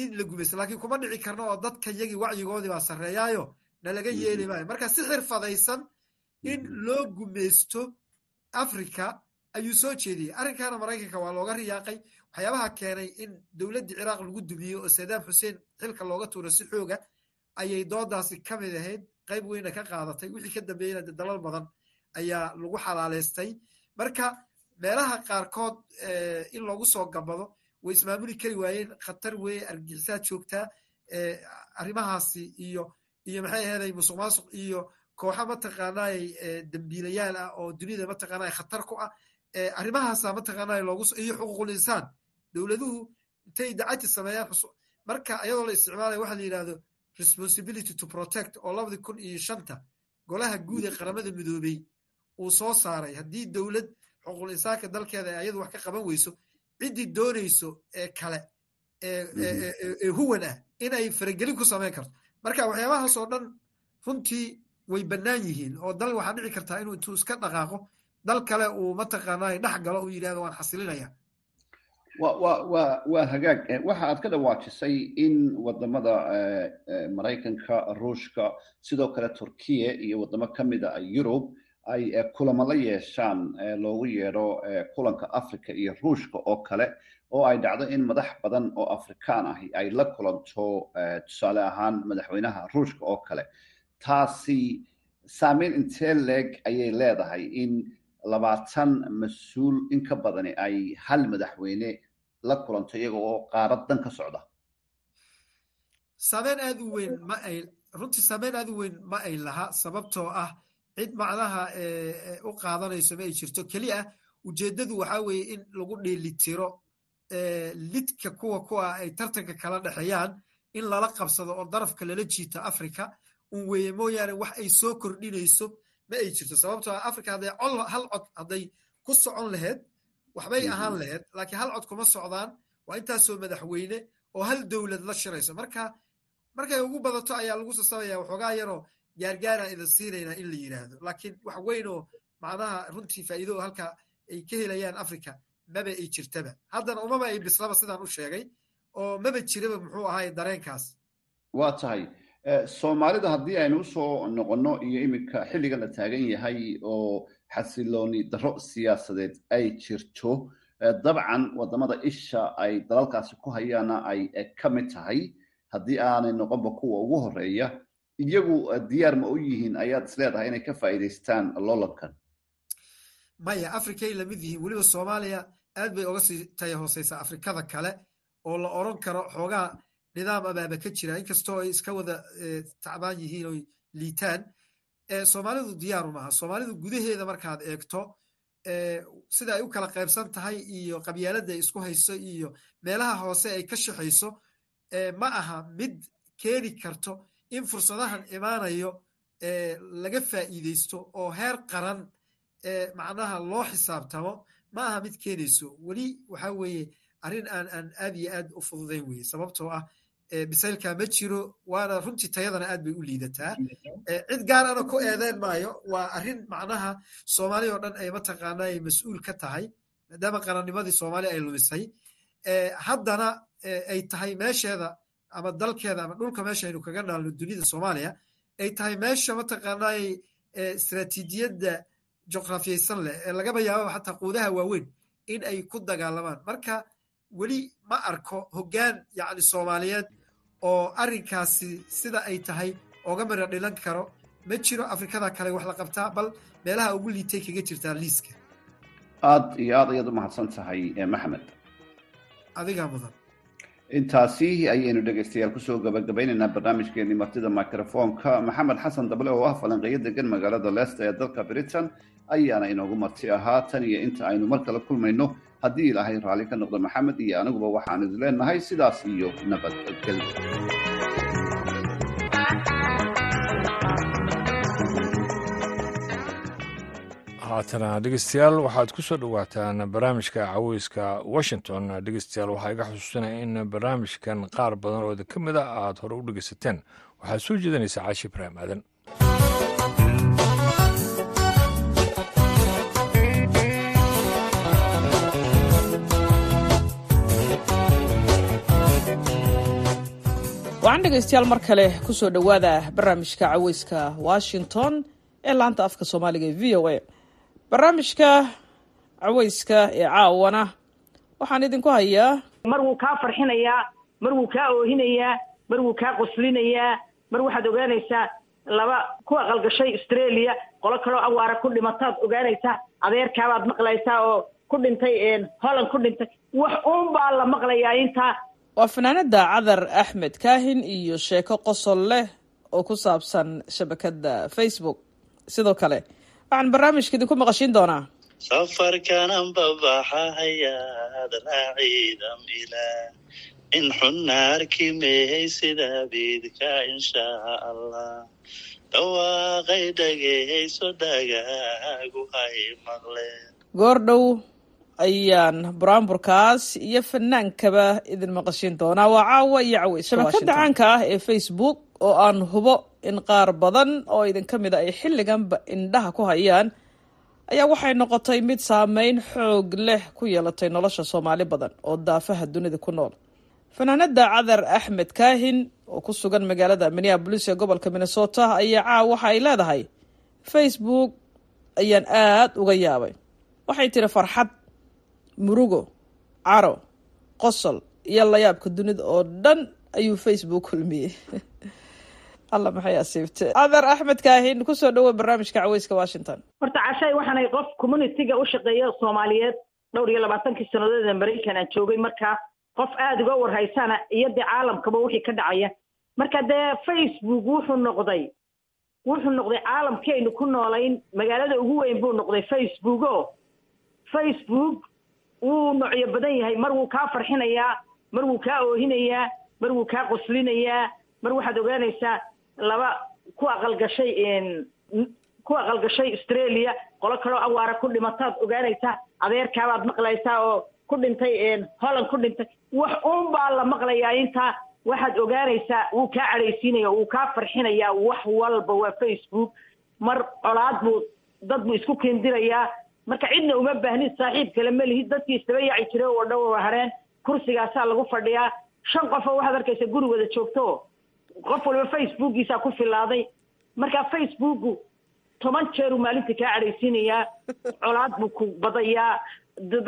in la gumaysto lakiin kuma dhici karno oo dadka yagii wacyigoodii baa sarreeyaayo nalaga yeeli maayo. Marka si xirfadaysan in loo gumaysto africa ayuu soo jeediyey. Arrinkaana maraykanka waa looga riyaaqay waxyaabaha keenay in dowladdii ciraaq lagu dumiyo oo sadaam xuseen xilka looga tuuro si xooga ayay doodaasi ka mid ahayd. Qayb weyna ka qaadatay. Wixii ka dambeeyena de dalal badan ayaa lagu xalaaleystay marka meelaha qaarkood in loogu soo gabado way ismaamuli kari waayeen. Khatar weeye argixisaad joogtaa arrimahaasi iyo iyo maxay aheeday musuq maasuq iyo kooxa mataqaanay dembiilayaal ah oo dunida mataqaanay khatar ku ah. Arrimahaasa mataqaanay loogu iyo xuquuqul insaan dowladuhu intay dacati sameeyaan marka iyadoo la isticmaalaya waxa la yidhahdo responsibility to protect oo labadii kun iyo shanta golaha guud ee qaramada midoobey uu soo saaray. Haddii dowlad xuquuqul insaanka dalkeeda ay ayadu wax ka qaban weyso ciddii doonayso ee kale ee huwan ah inay faragelin ku samayn karto. Marka waxyaabahaas oo dhan runtii way bannaan yihiin oo dal waxaa dhici kartaa inuu intuu iska dhaqaaqo dal kale uu mataqaanaa dhex galo uu yidhahdo waan xasilinaya. wa wa wa waa hagaag. Waxa aad ka dhawaajisay in waddamada maraykanka ruushka sidoo kale turkiya iyo wadamo kamida yurub ay kulamo la yeeshaan loogu yeedho kulanka africa iyo ruushka oo kale oo ay dhacdo in madax badan oo afrikaan ahi ay la kulanto tusaale ahaan madaxweynaha ruushka oo kale. Taasi saameyn intee leeg ayay leedahay in labaatan mas'uul in ka badani ay hal madaxweyne la kulanto iyaga oo qaarad dan ka socda. Saameyn aad u weyn ma ay runtii saameyn aad u weyn ma ay laha sababtoo ah cid macnaha u qaadanayso ma ay jirto. Keliya ujeeddadu waxaa weeye in lagu dheelitiro lidka kuwa kuwa ay tartanka kala dhexeeyaan in lala qabsado oo darafka lala jiito africa un weeye mooyaane wax ay soo kordhinayso ma ay jirto. Sababtoo ah africa hadday hal cod hadday ku socon laheyd waxbay ahaan laheyd laakiin hal cod kuma socdaan waa intaasoo madaxweyne oo hal dowlad la shirayso. Marka markay ugu badato ayaa lagu sasabaya waxoogaa yaroo gaargaara idin siinaynaa in la yidhaahdo laakiin wax weyn oo macnaha runtii faa'iido halka ay ka helayaan africa maba ay jirtaba. Haddana umaba ay bislaba sidaan u sheegay oo maba jiraba muxuu ahaay dareenkaas. Waa tahay. Soomaalida haddii aynu u soo noqonno iyo iminka xilligan la taagan yahay oo xasilooni darro siyaasadeed ay jirto. Dabcan waddamada isha ay dalalkaasi ku hayaana ay ka mid tahay. Haddii aanay noqonba kuwa ugu horreeya iyagu diyaar ma u yihiin ayaad isleedahay inay ka faa'iidaystaan loolankan maya africay la mid yihiin. Weliba soomaaliya aad bay oga sii taya hooseysaa afrikada kale oo la oran karo xoogaa nidaam abaaba ka jira. Inkastoo ay iska wada tacbaan yihiin oy liitaan soomaalidu diyaaru maaha. Soomaalidu gudaheeda markaad eegto sida ay u kala qaybsan tahay iyo qabyaaladda ay isku hayso iyo meelaha hoose ay ka shaxayso ma aha mid keeni karto in fursadahan imaanayo laga faa'iideysto oo heer qaran macnaha loo xisaabtamo ma aha mid keenayso. Weli waxa weeye arrin aan aan aad iyo aad u fududayn weye sababtoo ah bisaylkaa ma jiro waana runtii tayadana aad bay u liidataa. Cid gaarana ku eedeyn maayo waa arrin macnaha soomaaliya oo dhan ay mataqaana ay mas'uul ka tahay maadaama qarannimadii soomaaliya ay lumisay. Haddana ay tahay meesheeda ama dalkeeda ama dhulka meesha aynu kaga naalno dunida soomaaliya ay tahay meesha mataqaanay istraatiijiyadda juqrafiyaysan leh ee lagaba yaababa xataa quudaha waaweyn in ay ku dagaalamaan marka weli ma arko hoggaan yacni soomaaliyeed oo arrinkaasi sida ay tahay ooga mira dhilan karo ma jiro afrikada kale wax la qabtaa bal meelaha ugu liitay kaga jirtaa liiska. Aad iyo aad ayaad u mahadsan tahay maxamed. Adigaa mudan. Intaasi ayaynu dhegaystayaal ku soo gabagabaynaynaa barnaamijkeenii martida microfonka maxamed xasan dable oo ah falanqeeyo degan magaalada leicester ee dalka britain ayaana inoogu marti ahaa tan iyo inta aynu mar kale kulmayno haddii ilaahay raalli ka noqdo maxamed iyo aniguba waxaan leenahay sidaas iyo nabadgelyo haatana dhegeystayaal waxaad ku soo dhowaataan barnaamijka caweyska washington. Dhegeystayaal waxaa iga xusuusinaya in barnaamijkan qaar badan oo ka mid a aad hore u dhegeysateen waxaad soo jeedanaysaa caashi ibraahim aadan wacan dhegaystayaal mar kale ku soo dhowaada barnaamijka caweyska washington ee laanta afka soomaaliga ee v o a. Barnaamijka caweyska ee caawana waxaan idinku hayaa mar wuu kaa farxinayaa mar wuu kaa oohinayaa mar wuu kaa qoslinayaa mar waxaad ogaanaysaa laba ku aqalgashay australia qolo kaloo awaara ku dhimataad ogaanaysaa adeerkaabaad maqlaysaa oo ku dhintay holland ku dhintay. Wax uun baa la maqlayaa intaa waa fanaanada cadar axmed kaahin iyo sheeko qosol leh oo ku saabsan shabakada facebook. Sidoo kale waxaan barnaamijka idinku maqashiin doonaa. Safarkanan babaxahayaad raaciidam ilaa in xunna arki mehay sida biidka inshaa allah dhawaaqay dhageyso dhagaagu hay maqleen goordhow ayaan buraanburkaas iyo fanaankaba idin maqashiin doonaa. Waa caawa iyo caweys shabakada caanka ah ee facebook oo aan hubo in qaar badan oo idinka mid a ay xilliganba indhaha ku hayaan ayaa waxay noqotay mid saameyn xoog leh ku yeelatay nolosha soomaali badan oo daafaha dunida ku nool. Fanaanada cadar axmed kaahin oo ku sugan magaalada minneabolis ee gobolka minnesota ayaa caaw waxa ay leedahay facebook ayaan aada uga yaabay. Waxay tiri farxad murugo caro qosol iyo layaabka dunida oo dhan ayuu facebook kulmiyey <laughs> alla maxay asiibte cadar axmed kaahin ku soo dhawo barnaamijka caweyska washington. Horta cashay waxaanay qof communitiga u shaqeeya soomaaliyeed. Dhowr iyo labaatankii sannadood ee maraykan aan joogay markaa qof aada uga warhaysana iyo dee caalamkaba wixii ka dhacaya. Marka dee facebook wuxuu noqday wuxuu noqday caalamkii aynu ku noolayn magaalada ugu weyn buu noqday facebook o facebook wuu noocyo badan yahay. Mar wuu kaa farxinayaa mar wuu kaa oohinayaa mar wuu kaa qoslinayaa mar waxaad ogaanaysaa laba ku aqalgashay ku aqalgashay australia. Qolo kaloo awaara ku dhimataad ogaanaysaa adeerkaabaad maqlaysaa oo ku dhintay holland ku dhintay. Wax uun baa la maqlayaa intaa waxaad ogaanaysaa wuu kaa cadhaysiinaya wuu kaa farxinayaa wax walba waa facebook. Mar colaad buu dad buu isku kendirayaa marka cidna uma baahnid saaxiib kale ma lihid dadkii isdaba yaaci jiray oo dhan waa hareen. Kursigaasaa lagu fadhiyaa. Shan qof oo waxaad arkaysa guri wada joogto. Qof waliba facebookiisaa ku filaaday marka facebooku toban jeeruu maalintii kaa cadhaysiinayaa. Colaad buu ku badayaa.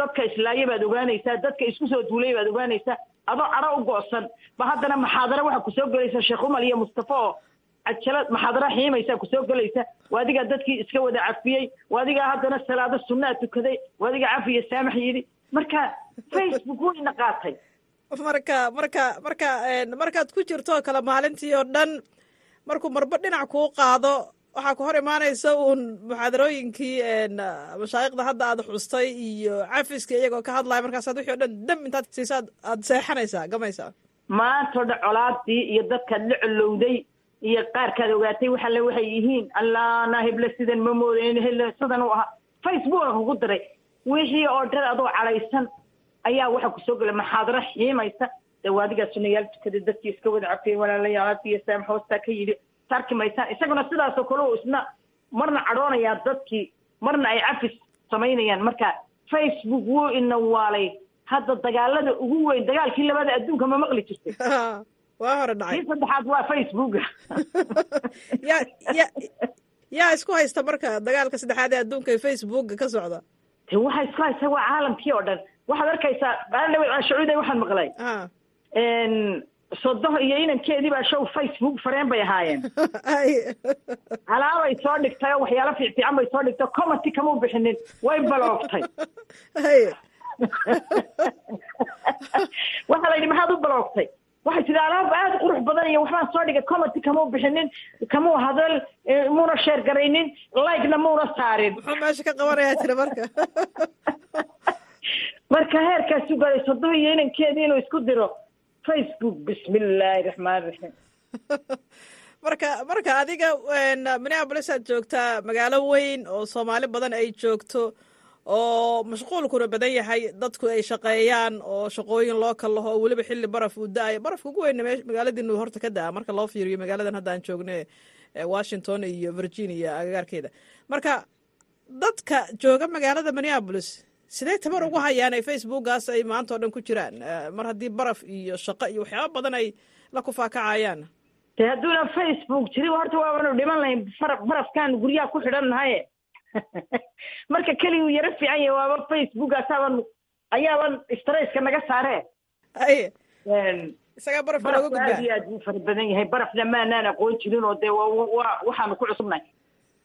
Dadka islaaya baad ogaanaysaa. Dadka isku soo duulay baad ogaanaysaa. Adoo cadho u go'san. Ba haddana maxaadaro waxaa ku soo gelaysa sheekh umal iyo mustafa oo cajala maxaadaro xiimaysaa ku soo gelaysa waa adigaa dadkii iska wada cafiyey. Waa adigaa haddana salaado sunnaa tukaday. Waa adigaa cafiya saamax yidhi. Marka facebook wayna qaatay. Marka marka marka markaad ku jirto kale maalintii oo dhan markuu marba dhinac kuu qaado waxaa ku hor imaanaysa uun muxaadarooyinkii mashaayikhda hadda aad xustay iyo cafiska iyagoo ka hadlaya. Markaasaad wixii o dhan dam intaad siisaad aad seexanaysaa gamaysaa. Maantao dhan colaadii iyo dadkaad la colowday iyo qaarkaad ogaatay waxalle waxay yihiin allaana heble sidan ma moodayn hele sidan u ahaa facebooka kugu diray wixii oo dhan adoo cadhaysan ayaa waxa ku soo gela maxaadaro xiimaysa. Dee waadigaa sunayaal tukaday dadkii iska wada cafiyey walaalayaal afiya saam hoostaa ka yidhi sarki maysaan isaguna sidaasoo kale oo isna marna cadhoonayaa dadkii marna ay cafis samaynayaan. Marka facebook wuu inawaalay. Hadda dagaalada ugu weyn dagaalkii labada adduunka ma maqli jirtay <laughs> waa hore dhacay saddexaad waa facebooka <laughs> ya ya yaa isku haysta marka dagaalka saddexaad ee adduunka ee facebooka ka socda. De waxa isku haysta waa caalamkii oo dhan waxaad arkaysaa baaldhawe shacuuday waxaan maqlay. Sodoh iyo inankeedii baa show facebook fareen bay ahaayeen. <laughs> Alaabay soo dhigtay oo waxyaalo fiicfiican bay soo dhigtay commenty kama u bixinin way baloogtay <laughs> waxaa la yidhi maxaad u baloogtay waxay tidhi alaab aada qurux badan iyo waxbaan soo dhigay commenty kama u bixinin kamau hadal muuna sheer garaynin like-na muuna saarin. Muxuu meesha ka qabanayaa tiri marka. <laughs> Marka heerkaasu galay sodoh iyo inankeedii inuu isku diro facebook bismillaahi raxmaan raxiim <laughs> marka marka adiga minneabolis aad joogtaa magaalo weyn oo soomaali badan ay joogto oo mashquulkuna badan yahay dadku ay shaqeeyaan oo shaqooyin loo kallaho oo weliba xilli baraf uu da'ayo barafka ugu weyna magaaladiinu horta ka da'a marka loo fiiriyo magaaladan hadda aan joogne washington iyo virginia agagaarkeeda marka dadka jooga magaalada minneabolis sidee tabar ugu hayaan ay facebookaas ay maanta oo dhan ku jiraan? Mar haddii baraf iyo shaqo iyo waxyaaba badan ay la kufaakacayaan de hadduuna facebook jirin horta waabanu dhiman lahayn barafkaan guryaha ku xidhan nahaye <laughs> marka keliguu yaro fiican yahay waaba facebookaasaban ayaaban strayska naga saare. Gudbaa. aad iyo aad buu fara badan yahay. Barafna maanaan aqoon jirin oo dee wa waxaanu ku cusubnahay.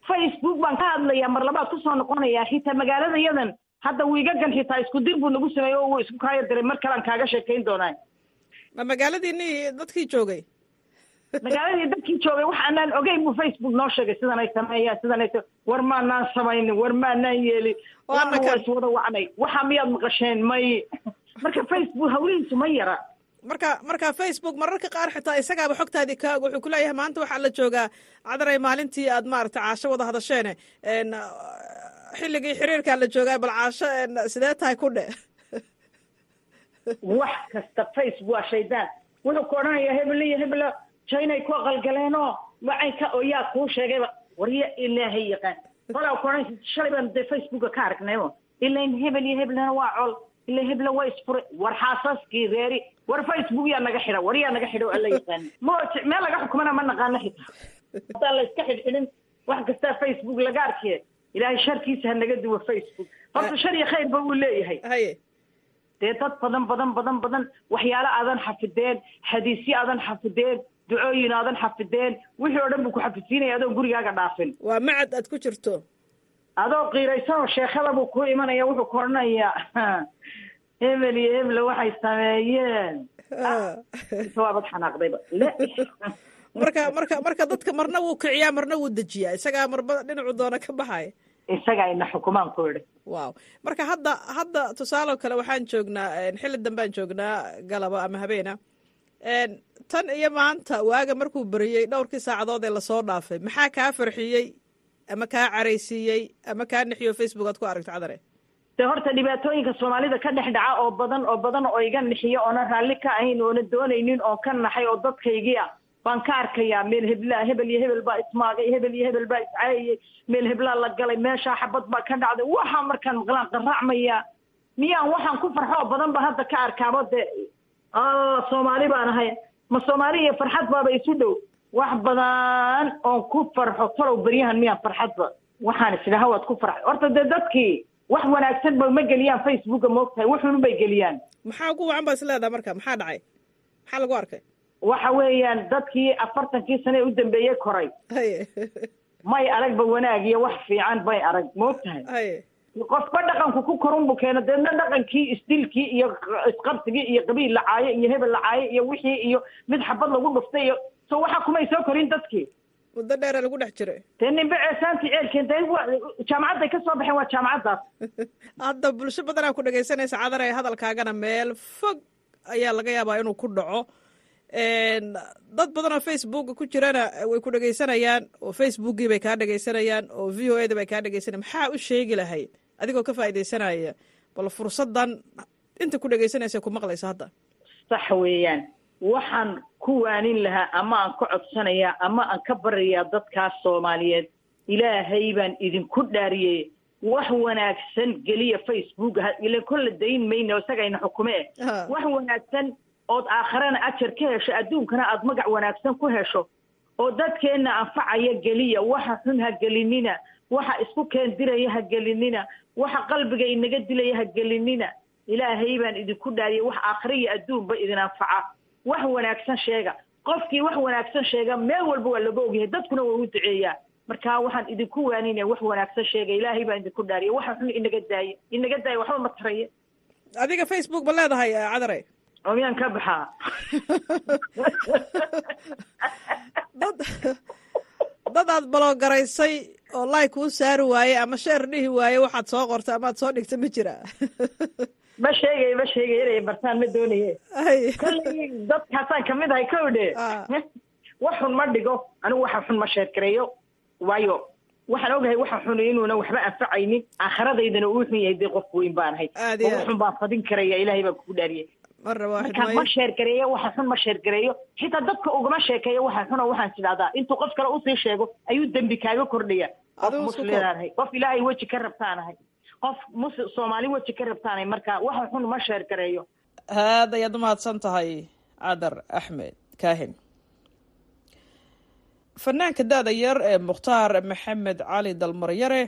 Facebook baan ka hadlayaa mar labaad ku soo noqonayaa xitaa magaalada yadan hadda wiigagan xitaa isku dir buu nagu sameeyey oo wuu isku kaayo diray. Mar kalean kaaga sheekayn doonaa ma magaaladiini dadkii joogay magaaladii dadkii joogay wax aanaan ogeyn buu facebook noo sheegay sidan ay sameeyaan sidan ay war maanaan samaynin war maanaan yeelin waa iswada wacnay. Waxa miyaad maqasheen? May. Marka facebook hawlihiisu ma yara. Marka marka facebook mararka qaar xitaa isagaaba xogtaadii kaag wuxuu ku leeyahay maanta waxaa la joogaa cadaray maalintii aad maaragtay caasho wada hadasheene. Xilligii xiriirkaa la joogaa bal caasho sidee tahay ku dhe wax kasta facebook waa shaydaan. Wuxuu ku odhanayaa hebel iyo hebelo jainay ku aqalgaleenoo macaynka oo yaa kuu sheegayba warya ilaahay yaqaan. Walaa kuohan shalay baan dee facebooka ka aragnaymo ilain hebel iyo heblena waa col ila hebla waa isfuray war xaasaskii reeri war facebook yaa naga xidha war yaa naga xidha alla yaqaani mo meel laga xukumana ma naqaano xitaa. Haddaan la iska xidhxidhin wax kastaa facebook laga arkiye ilaahay sharkiisa ha naga duwo facebook. Horta shar iyo khayrba wuu leeyahay. Dee dad badan badan badan badan waxyaalo aadan xafideen xadiisyo aadan xafideen ducooyin aadan xafideen wixii oo dhan buu ku xafidsiinaya adoon gurigaaga dhaafin. Waa macad aad ku jirto. Adoo qiiraysan oo sheekhada buu ku imanaya wuxuu ku odhanayaa hebel <laughs> iyo hebla waxay sameeyeen. <laughs> Waabad xanaaqdayba le. <laughs> Marka marka marka dadka marna wuu kiciyaa marna wuu dejiyaa. Isagaa marba dhinacu doona ka baxaya isagaa ina xukumaan ku idhi. Wow marka hadda hadda tusaale kale waxaan joognaa xilli dambaan joognaa galaba ama habeena tan iyo maanta waaga markuu beriyey dhowrkii saacadood ee la soo dhaafay maxaa kaa farxiyey ama kaa caraysiiyey ama kaa nixiyo facebook aad ku aragto cadare? De horta dhibaatooyinka soomaalida ka dhex dhaca oo badan oo badan oo iga nixiyo oona raalli ka ahayn oona doonaynin oo ka naxay oo dadkaygii ah baan ka arkayaa meel heblaa hebel iyo hebel baa ismaagay hebel iyo hebel baa iscaayayey meel heblaa la galay meeshaa xabad baa ka dhacday waxaa markaan maqlaan qaraacmaya miyaan waxaan ku farxo oo badan ba hadda ka arkaabo de soomaali baan ahay. Ma soomaali iyo farxad baaba isu dhow. Wax badan oon ku farxo talow beryahan miyaan farxadba waxaan isdhaha waad ku farxay. Horta dee dadkii wax wanaagsan ba ma geliyaan facebooka moogtahay wuxuun bay geliyaan. Maxaa ugu wacan baa is leedaha marka? Maxaa dhacay? Maxaa lagu arkay? Waxa weeyaan dadkii afartankii sane u dambeeyey koray. May aragba wanaag iyo wax fiican bay arag moogtahay qofba dhaqanku ku korunbu keena deedna dhaqankii isdilkii iyo isqabsigii iyo qabiil lacaayo iyo hebel lacaayo iyo wixii iyo mid xabad lagu dhuftay iyo so waxa kumay soo korin dadkii muddo dheera lagu dhex jiray. Dee nimbe ceesaantii ceelkeen dee jaamacadday ka soo baxeen waa jaamacaddaas. <laughs> Hadda bulsho badanaa ku dhegaysanaysa cadare hadalkaagana meel fog ayaa laga yaabaa inuu ku dhaco. Dad badan oo facebooka ku jirana way ku dhegaysanayaan oo facebookii bay kaa dhegaysanayaan oo v o eda bay kaa dhegaysanaya maxaa u sheegi lahayd adigoo ka faaidaysanaya bal fursadan inta ku dhegaysanaysa ku maqlaysa hadda. Sax weeyaan. Waxaan ku waanin lahaa ama aan ka codsanayaa ama aan ka barayaa dadkaas soomaaliyeed. Ilaahay baan idinku dhaariyey. Wax wanaagsan geliya facebook ila kolla dayn mayno isagayna xukume. Wax wanaagsan ood aakharana ajar ka hesho adduunkana aad magac wanaagsan ku hesho. Oo dadkeenna anfacaya geliya. Waxa xun ha gelinina waxa isku keendiraya ha gelinina. Waxa qalbiga inaga dilaya ha gelinina. Ilaahay baan idinku dhaariyay wax aakhira iyo adduunba idin anfaca wax wanaagsan sheega. Qofkii wax wanaagsan sheega meel walba waa laga ogyahay dadkuna waa u duceeyaa marka waxaan idinku waaninaya wax wanaagsan sheega. Ilaahay baan idinku dhaariyay waxa xun inaga daaya inaga daaya waxba ma taraya adiga facebook ma leedahay cadare? Oo miyaan ka baxaa <laughs> dad dad aad balogaraysay oo like kuu saari waaye ama sheer dhihi waaye waxaad soo qorta amaad soo dhigta ma jira. <laughs> Ma sheegay ma sheegay inay bartaan ma doonaye kolley dadkaasaan ka mid ahay kow dhe wax xun ma dhigo anigu waxa xun ma sheergareeyo waayo waxaan ogahay waxa xun inuuna waxba anfacaynin. Aakhiradaydana uu xun yahay dee qof weyn baan ahay. Oo xun baan fadin karaya ilaahay baan kugu dhaariyay marka ma sheergareeyo waxa xun ma sheergareeyo xitaa dadka ugama sheekeeyo waxa xun oo waxaan sidhahdaa intuu qof kale u sii sheego ayuu dembi kaaga kordhaya qof ilaahay weji ka rabtaanahay. Qof mus soomaali weji ka rabtaanahay. Marka waxa xun ma sheergareeyo aad ayaad umahadsan tahay cadar axmed kaahin. Fanaanka da-da yar ee mukhtaar maxamed cali dalmaryare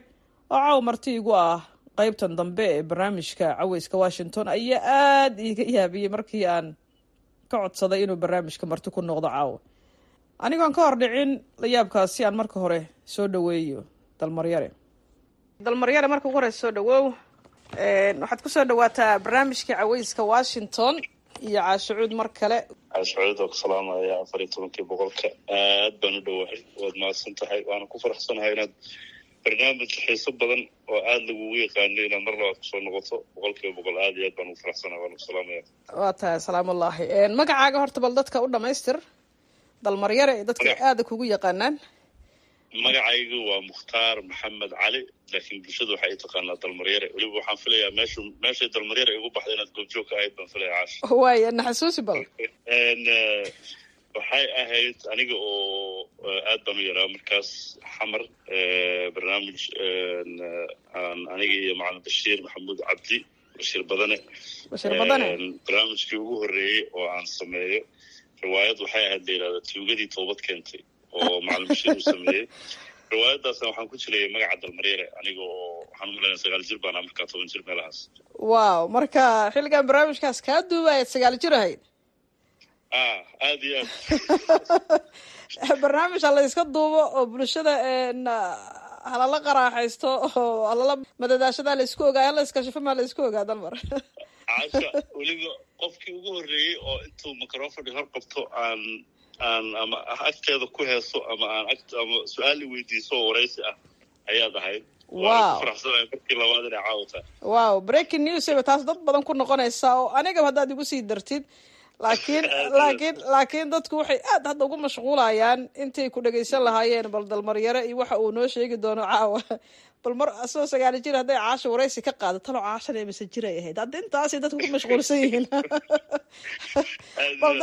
oo caaw marti igu ah qaybtan dambe ee barnaamijka caweyska washington ayaa aada iiga yaabiyey markii aan ka codsaday inuu barnaamijka marti ku noqdo caawa anigoon ka hor dhicin layaabkaasi aan marka hore soo dhaweeyo dalmaryare dalmaryare marka ugu horeysa soo dhawow waxaad ku soo dhawaataa barnaamijka caweyska washington iyo caashacuud mar kale. Caashacuud oo ku salaamaya afar iyo tobankii boqolka. Aad baan u dhowahay waad mahadsan tahay waana ku faraxsanahay inaad barnaamij xiiso badan oo aada lagugu yaqaano inaad mar labaad ku soo noqoto boqol kiiba boqol aad iyo aad baan ugu faraxsanahay waan ku salaamaya waa tahay salaamullaahi. Magacaaga horta bal dadka u dhamaystir dalmaryare dadka aada kugu yaqaanaan magacaygu waa mukhtaar maxamed cali laakiin bulshada waxay i taqaanaa dalmaryare weliba waxaan filayaa meeshu meeshay dalmaryare igu baxda inaad goobjoog ka ahayd baan filaya caash waaya na xasuusi bal <laughs> waxay ahayd aniga oo aad baan u yaraa markaas xamar barnaamij aan aniga iyo macalin bashiir maxamuud cabdi bashiir badane barnaamijkii ugu horreeyey oo aan sameeyo riwaayad waxay ahayd la yidhahda tuugadii toobad keentay oo macalin bashiir uu sameeyey. Riwaayadaasna waxaan ku jiray magaca dalmareere aniga oo waxaan u malayna sagaal jir baan markaa toban jir meelahaas. Wow marka xilligan barnaamijkaas kaa duubaayad sagaal jir ahayd. Ah aad iyo aad. <laughs> Barnaamij ha la iska duubo oo bulshada halala qaraaxaysto oo halala madadaashadaa la isku ogaay hala iskashifamaa la isku ogaa dalmar? Casha <laughs> weliba qofkii ugu horreeyey oo intuu microfoni hor qabto aan aan ama agteeda ku heeso ama aan ama su'aal i weydiiso oo waraysi ah ayaad ahayd. Wow wow breaking news taas dad badan ku noqonaysaa oo anigaba haddaad igu sii dartid laakiin <laughs> laakiin laakiin dadku waxay aad hadda ugu mashquulayaan intay ku dhegaysan lahaayeen bal dalmaryare iyo waxa uu noo sheegi doono caawa bal mar asagoo sagaali jir hadday caasha waraysi ka qaado talo caashan ee mise jiray ahayd. Hadda intaasay dadku ku mashquulsan yihiin. Bal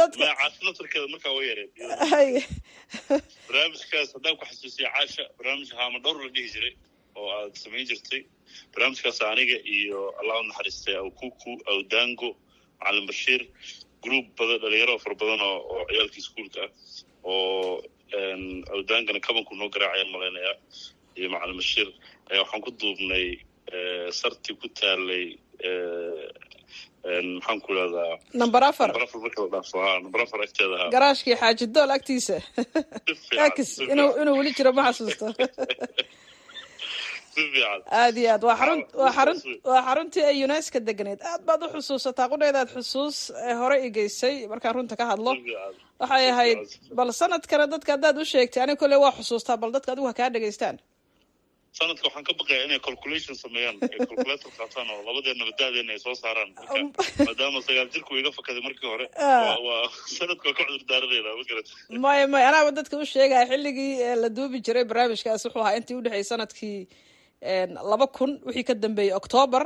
haddaan ku xasuusiya caasha barnaamij haama dhowr la dhihi jiray oo aad samayn jirtay. Barnaamijkaas aniga iyo allah u naxariistay awkuku awdango macalin bashiir group badan dhalinyaro fara badan oo ciyaalka iskuolka ah oo awdangana kabanku noo garaacayaan malaynayaa iyo macalin bashiir waxaan ku duubnay sarti ku taalay maxaan ku idhahdaa number afar. Number afar agteeda ha garaashkii xaaji dool agtiisa. <laughs> X inuu inuu weli jiro ma xasuusto. <laughs> Aad iyo aad. Waa xarun waa xarun waa xaruntii ay unesco deganeed aad baad u xusuusataa qudhaydaad xusuus hore i geysay markaan runta ka hadlo. Waxay ahayd bal sanadkana dadka haddaad u sheegtay aniga kolley waa xusuustaa bal dadka adigu ha kaa dhegaystaan sanadka waxaan ka baqayaa inay calculation sameeyaan. Calculator qaataan oo labadeena badaadeena ay soo saaraan. Marka maadaama sagaal jirku iga fakaday markii hore waa waa sanadka waa ka cudur daaranayna ma garat maya maya anaaba dadka u sheegaya xilligii la duubi jiray barnaamijkaas wuxuu ahaa intii udhexeysay sannadkii laba kun wixii ka dambeeyey octoobar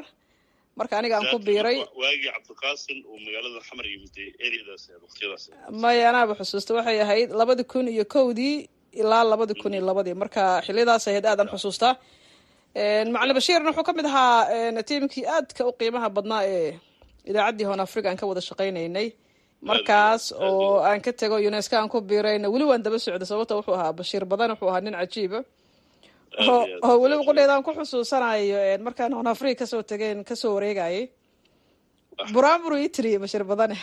marka aniga aan ku biiray waagii cabdiqaasin uu magaalada xamar yimid areadaas waqtiyadaas. Maya anaaba xusuusta waxay ahayd labadi kun iyo kowdii ilaa labadi kun iyo labadii marka xiliyadaas ahayd aadaan xusuustaa macalin bashiirna wuxuu ka mid ahaa tiimkii aadka u qiimaha badnaa ee idaacaddii hoon africa aan ka wada shaqaynaynay. Markaas oo aan ka tego unesco aan ku biirayna weli waan daba socday sababta wuxuu ahaa bashiir badan wuxuu ahaa nin cajiiba oo weliba qudheedaan ku xusuusanayo markaan hoon africa ka soo tegeen ka soo wareegayay buraanburu ii tiriye bashir badane.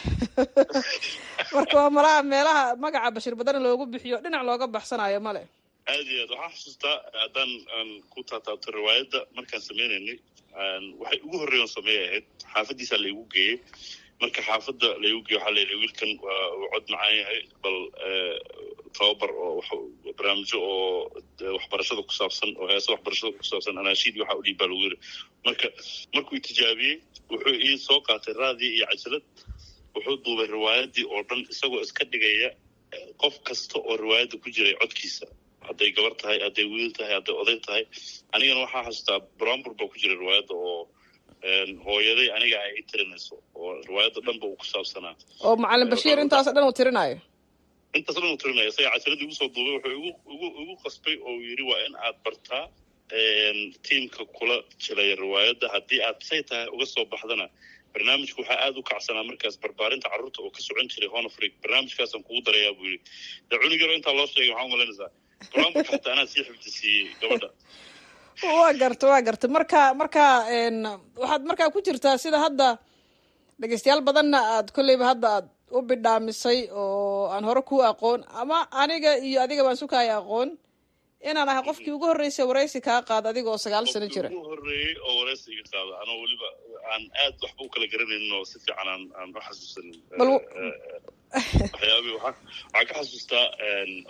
<laughs> Marka waa malaha meelaha magaca bashir badane loogu bixiyo dhinac looga baxsanayo male aad iyo aad waxaan xusuustaa haddaan aan ku taataabto riwaayadda markaan sameynaynay waxay ugu horreeyan sameeyay ahayd xaafaddiisaa laigu geeyey marka xaafadda laigu geeye waxaa layidhi wiilkan uu cod macaan yahay bal tababar oo barnaamijyo oo waxbarashada ku saabsan oo heesa waxbarashada ku saabsan anaashiidii waxaa u dhiibbaa lagu yiri marka markuu tijaabiyey wuxuu ii soo qaatay raadii iyo cajalad. Wuxuu duubay riwaayaddii oo dhan isagoo iska dhigaya qof kasta oo riwaayadda ku jiray codkiisa. Hadday gabar tahay hadday wiil tahay hadday oday tahay. Anigana waxaa xasuustaa brambur baa ku jira riwaayadda oo hooyaday aniga ay i tirinayso oo riwaayadda dhanba uu ku saabsanaa oo macalin bashiir intaas dhan uu tirinayo intaas dhan uu tirinaya isaga cajaladii igu soo duubay wuxuu igu igu qasbay oo yidhi waa in aad bartaa tiimka kula jilaya riwaayadda haddii aad say tahay uga soo baxdana barnaamijku waxaa aada u kacsanaa markaas barbaarinta carruurta oo ka socon jiray honafrig barnaamijkaasaan kugu darayaa buu yidhi dee cunug yaro intaa loo sheegay waxaa umalaynaysaa brambur xataa anaa sii xifdisiiyey gabadha waa garta waa garta marka marka waxaad markaa ku jirtaa sida hadda dhegeystayaal badanna aad kolleyba hadda aad u bidhaamisay oo aan hore ku aqoon ama aniga iyo adiga baan sukaya aqoon inaan ahay qofkii ugu horreysay waraysi kaa qaada adiga oo sagaal sano jira. Ugu horreeyey oo waraysi iga qaada anoo weliba aan aad waxba u kala garanaynin oo si fiican aan aan u xasuusanin waxyaabii waxaa waxaan ka xasuustaa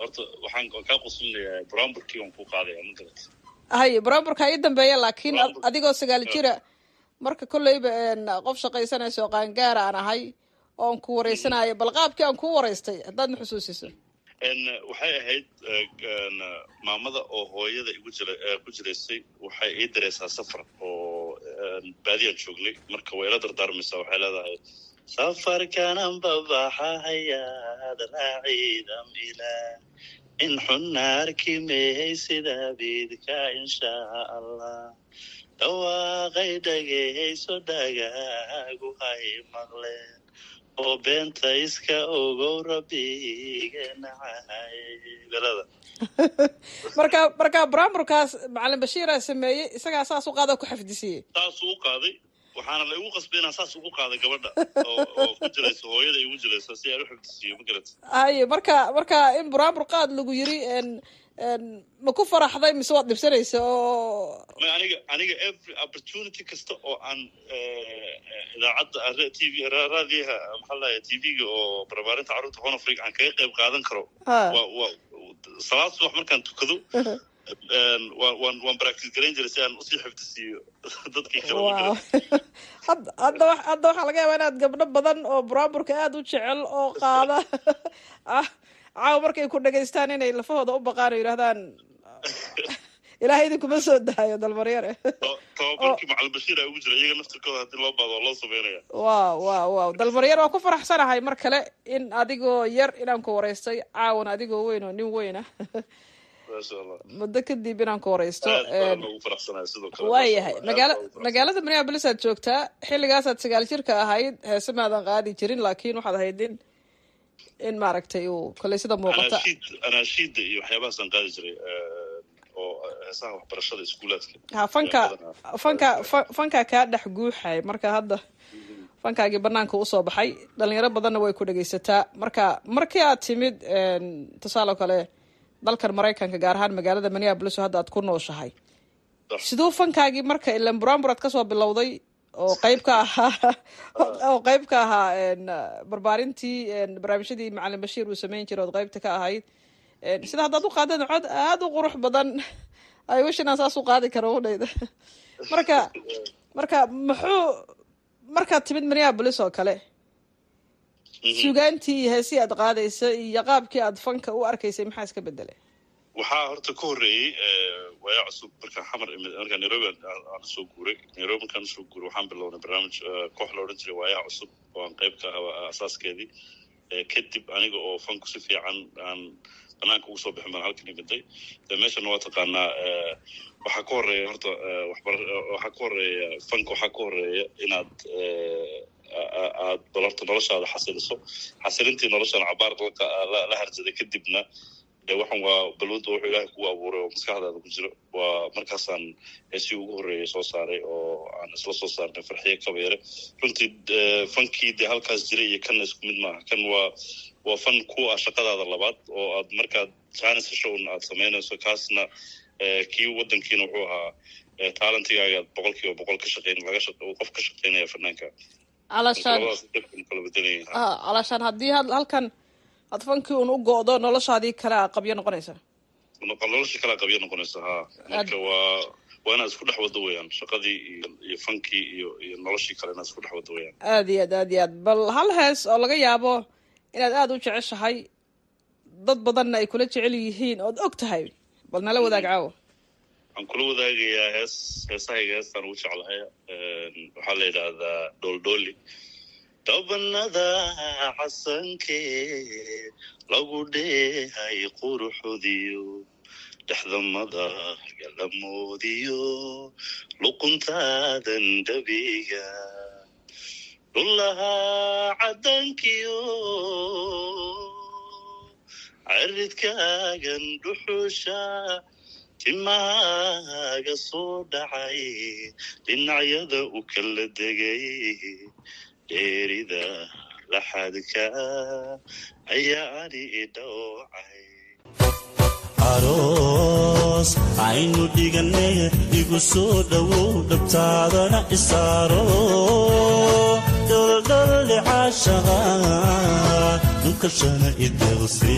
horta waxaan waan kaa quslinayaa bramburkii waan ku qaadaya ma garat hay bramburka ii dambeeya laakiin adigoo sagaal jira. Marka kolleyba qof shaqaysanayso oo qaangaara aan ahay oo aan ku wareysanayo bal qaabkii aan kuu waraystay haddaadna xusuusiso. Waxay ahayd maamada oo hooyada ku jiraysay waxay ii diraysaa safar oo baadiyaan joognay. Marka way ila dardaarmaysaa waxay leedahay safarkanan babaxahayaad raaciidam ilaah in xunna arki mehay sida biidka inshaa allah dhawaaqay dhagayso dhagaagu hay maqleen oo beenta iska ogow rabbigenacahay belada marka marka baraamurkaas macalin bashiiraa sameeyey isagaa saas u qaada ku xafdisiiyey saasuu u qaaday waxaana la igu qasbay inaan saas ugu qaada gabadha <laughs> oo ku jirayso hooyada igu jirayso si aan u xifdisiiyo ma garata haye marka marka in buraamur qaad lagu yiri ma ku faraxday mise waad dhibsanaysa oo aniga aniga every opportunity kasta oo aan idaacadda t v raadiyaha maxaa lahay t v-ga oo barbaarinta carruurta horn africa aan kaga qayb qaadan karo Ha. waa waa salaad subax markaan tukado waan practice garayn jiray si aan u sii xifdisiiyo <laughs> dadkii kale <laughs> hadda hadda wa- hadda waxaa laga yaabaa inaad gabdho badan oo buraamurka aada u jecel oo qaada. <laughs> Ah caawa markay ku dhagaystaan inay lafahooda u baqaan oo yidhahdaan ilaahay idinkuma soo daayo dalmaryare tababarkii macalin bashiir aa ugu jira iyaga naftirkooda haddii loo baado waa loo sameynaya. Wow wow wow dalmaryar waan ku faraxsanahay mar kale in adigoo yar inaan ku waraystay caawan adigoo weyn oo nin weyn ah muddo kadib inaan ku kale waayahay magaala magaalada minneapolis aad joogtaa xilligaasaad sagaal jirka ahayd heese maadan qaadi jirin laakiin waxaad ahayd in in maaragtay uu koley sida muuqata anaashiid anaashiidda iyo waxyaabahaasaan qaadi jiray eh, oo heesaha waxbarashada iskuulaadka ha fanka fanka fa- fanka kaa dhex guuxay marka hadda fankaagii banaanka u soo baxay dhalinyaro badanna way ku dhegaysataa marka markii aad timid een, tusaale kale dalkan maraykanka gaar ahaan magaalada minneapolis oo hadda aad ku nooshahay. Siduu fankaagii marka ilan buraanbur aad ka soo bilowday oo qayb ka ahaa <laughs> oo qayb ka ahaa barbaarintii barnaamijyadii macalin bashiir uu sameyn jiray ood qaybta ka ahayd. Sida haddaad u qaadeen cod aada u qurux badan ay wish inaan saas u qaadi karo udhayda <laughs> marka marka muxuu markaad timid minneapolis oo kale sugaantii iyo heesii aad qaadaysa iyo qaabkii aad fanka u arkaysay maxaa iska bedelay waxaa horta ka horreeyey eh, waayaa cusub. Markaan xamar imid markaan nairobi aan- soo guuray nairobi markaan u soo guuray waxaan bilownay barnaamij eh, koox la odhan jiray waayaa cusub oo aan qayb ka ahaa asaaskeedii Eh, kadib aniga oo fanku si fiican aan banaanka ugu soo bixin baan halkan imiday meeshana waa taqaanaa waxaa ka horreeya horta waxaa ka horreeya fanka waxaa ka horreeya inaad aad balarta noloshaada xasiliso xasilintii noloshana cabaar la- la harsaday kadibna de waxan waa balwada wuxuu ilaahay kugu abuuray oo maskaxdaada ku jiro. Waa markaasaan heesii ugu horreeyay soo saaray oo aan isla soo saarnay farxiyo kabeere runtii eh, fankii de halkaas jiray iyo kanna isku mid maaha. Kan waa waa fan ku ah shaqadaada labaad oo aad markaad jaanis hesho un aad samaynayso kaasna eh, kii wadankiina wuxuu ahaa eh, talentigaaga aad boqol ka shaqeyn laga qof ka shaqeynaya fanaanka kala bedelayeen ah haddii had- halkan aad fankii un u go'do noloshaadii kale qabyo noqonaysa noqon nolosha kala qabya noqonaysa ha. Marka waa waa inaad isku dhex wado weeyaan shaqadii iyo fankii iyo iyo noloshii kale inaad isku dhex wado weeyaan aad iyo aad aad iyo aad bal hal hees oo laga yaabo inaad aada u jeceshahay dad badanna ay kula jecel yihiin ood og tahay bal nala wadaag caawa waxaan kula wadaagayaa hees heesahayga heestaan ugu jeclahay waxaa la yidhaahdaa dooldhooli dhabanada casankee lagu dheehay quruxodiyo dhexdamada galamoodiyo luquntaadan dhabiga dhulahaa cadankiyo ciridkaagan dhuxusha timaaga soo dhacay dhinacyada u kala degay. Dheerida laxadka ayaa ani idhowcay aroos aynu dhigane igu soo dhowow dhabtaadana isaaro. Dholdholli caashaqa dukashana ideqsi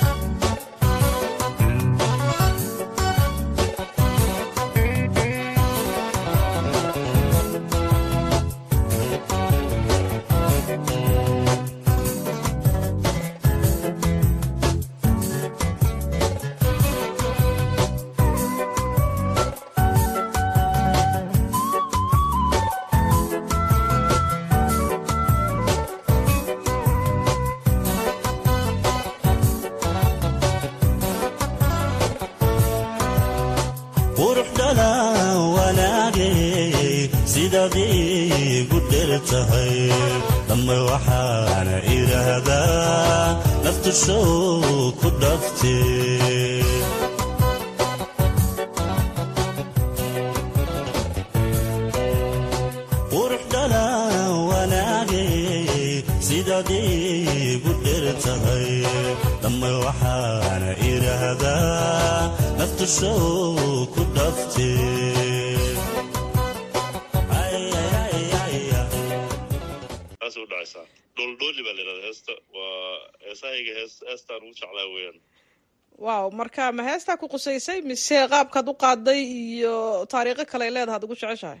heestaa ku qusaysay mise qaabkaad u qaaday iyo taariikho kale ay leedahay ad ugu jeceshahay?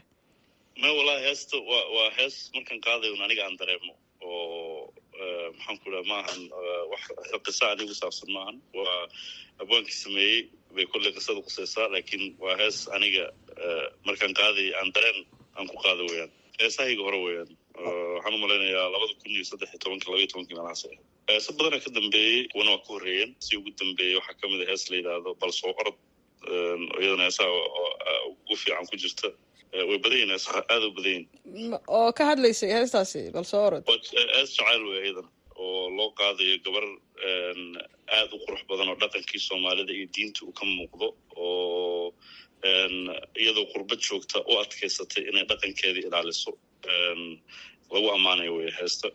Ma wallahi heesta waa waa hees markaan qaadayo un aniga aan dareemo. Oo eh, maxaan ku dhaha maahan eh, qisa anigu saabsan maahan. Waa abwaankii sameeyey bay kolley qisada qusaysaa laakiin waa hees aniga eh, markaan qaadayo aan dareen aan ku qaado weeyaan. Heesahayga hore weeyaan. Eh, waxaan u malaynayaa labada kun iyo saddex iyo tobanka laba iyo tobankii meelahaas ah heese badana ka dambeeyey kuwana waa ka horreeyeen si ugu dambeeyey waxaa ka mid a hees la yidhaahdo bal soo orod. Eh, iyadana heesaha eh, ugu fiican ku jirta. Eh, way badan yihiin heesaha aada u badan yihiin M- oo ka hadlaysay heestaasi bal soo orod. Ees jacayl wey iyadan oo loo qaadayo gabar aada u qurux badan oo dhaqankii soomaalida iyo diinta uu ka muuqdo oo iyadoo qurbad joogta u adkaysatay inay dhaqankeeda ilaaliso. Lagu ammaanayo wey heesta. Eh,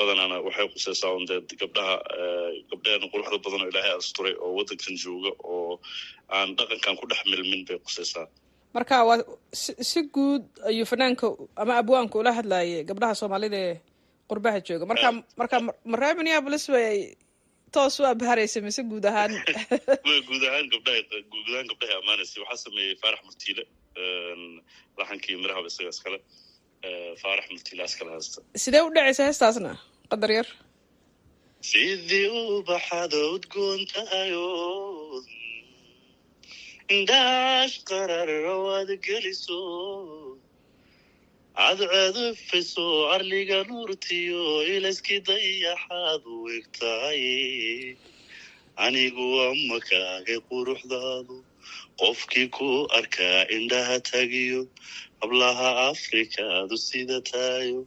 badanaana waxay qusaysaa un dee gabdhaha gabdhaheen quruxda badan oo ilaahay asturay oo waddankan jooga oo aan dhaqankan ku dhex milmin bay qusaysaa marka waa si, guud ayuu fanaanka ama abwaanka ula hadlayay gabdhaha soomaalida ee qurbaha jooga. Marka marka ma reer minneapolis bay toos u abharaysa mise guud ahaan. <laughs> Way guud ahaan gabdhaha guud ahaan gabdhaha ammaanaysay waxaa sameeyey faarax murtiile een, laxankii mirahaba isaga iskale. Eh, faarax murtiile askale haysta sidee u dhacaysa heestaasna qadar yar sidii ubaxada udgoon tahayo indhaash qararo aad geliso cadceedufiso arliga nuurtiyo ilaskii dayaxaad u eg tahay anigu ama kaagay quruxdaadu qofkii ku arkaa indhaha tagiyo hablaha afrikaadu sida tayo.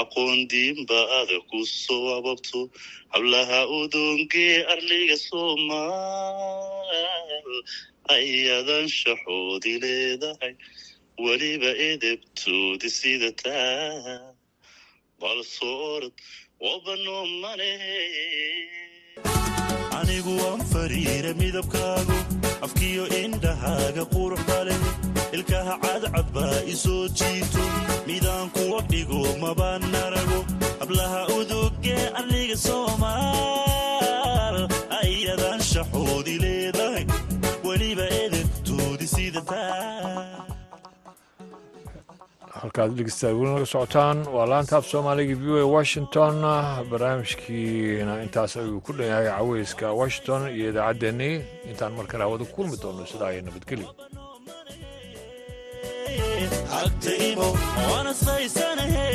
Aqoon diinba ada ku soo ababto hablaha udongee arliga soomaal ayadan shaxoodi leedahay weliba edebtoodi sida taa bal soo orod wabanoo malehe anigu waan fariira midabkaagu afkiyo indhahaaga quruxda leh ilkaha cadcad baa isoo jiito midaan kuwa dhigo mabaan narago. Hablaha udugee aniga soomaal ayadan shaxoodi leedahay weliba edebtoodi sida halkaad dhegeystaad weli naga socotaan. Waa laanta af soomaaliga v o a washington. Barnaamijkiina intaas ayuu ku dhan yahay caweyska washington iyo idaacaddeenii intaan markale hawada ku kulmi doono sidaa iyo nabadgelyo agta imo waana saysanahe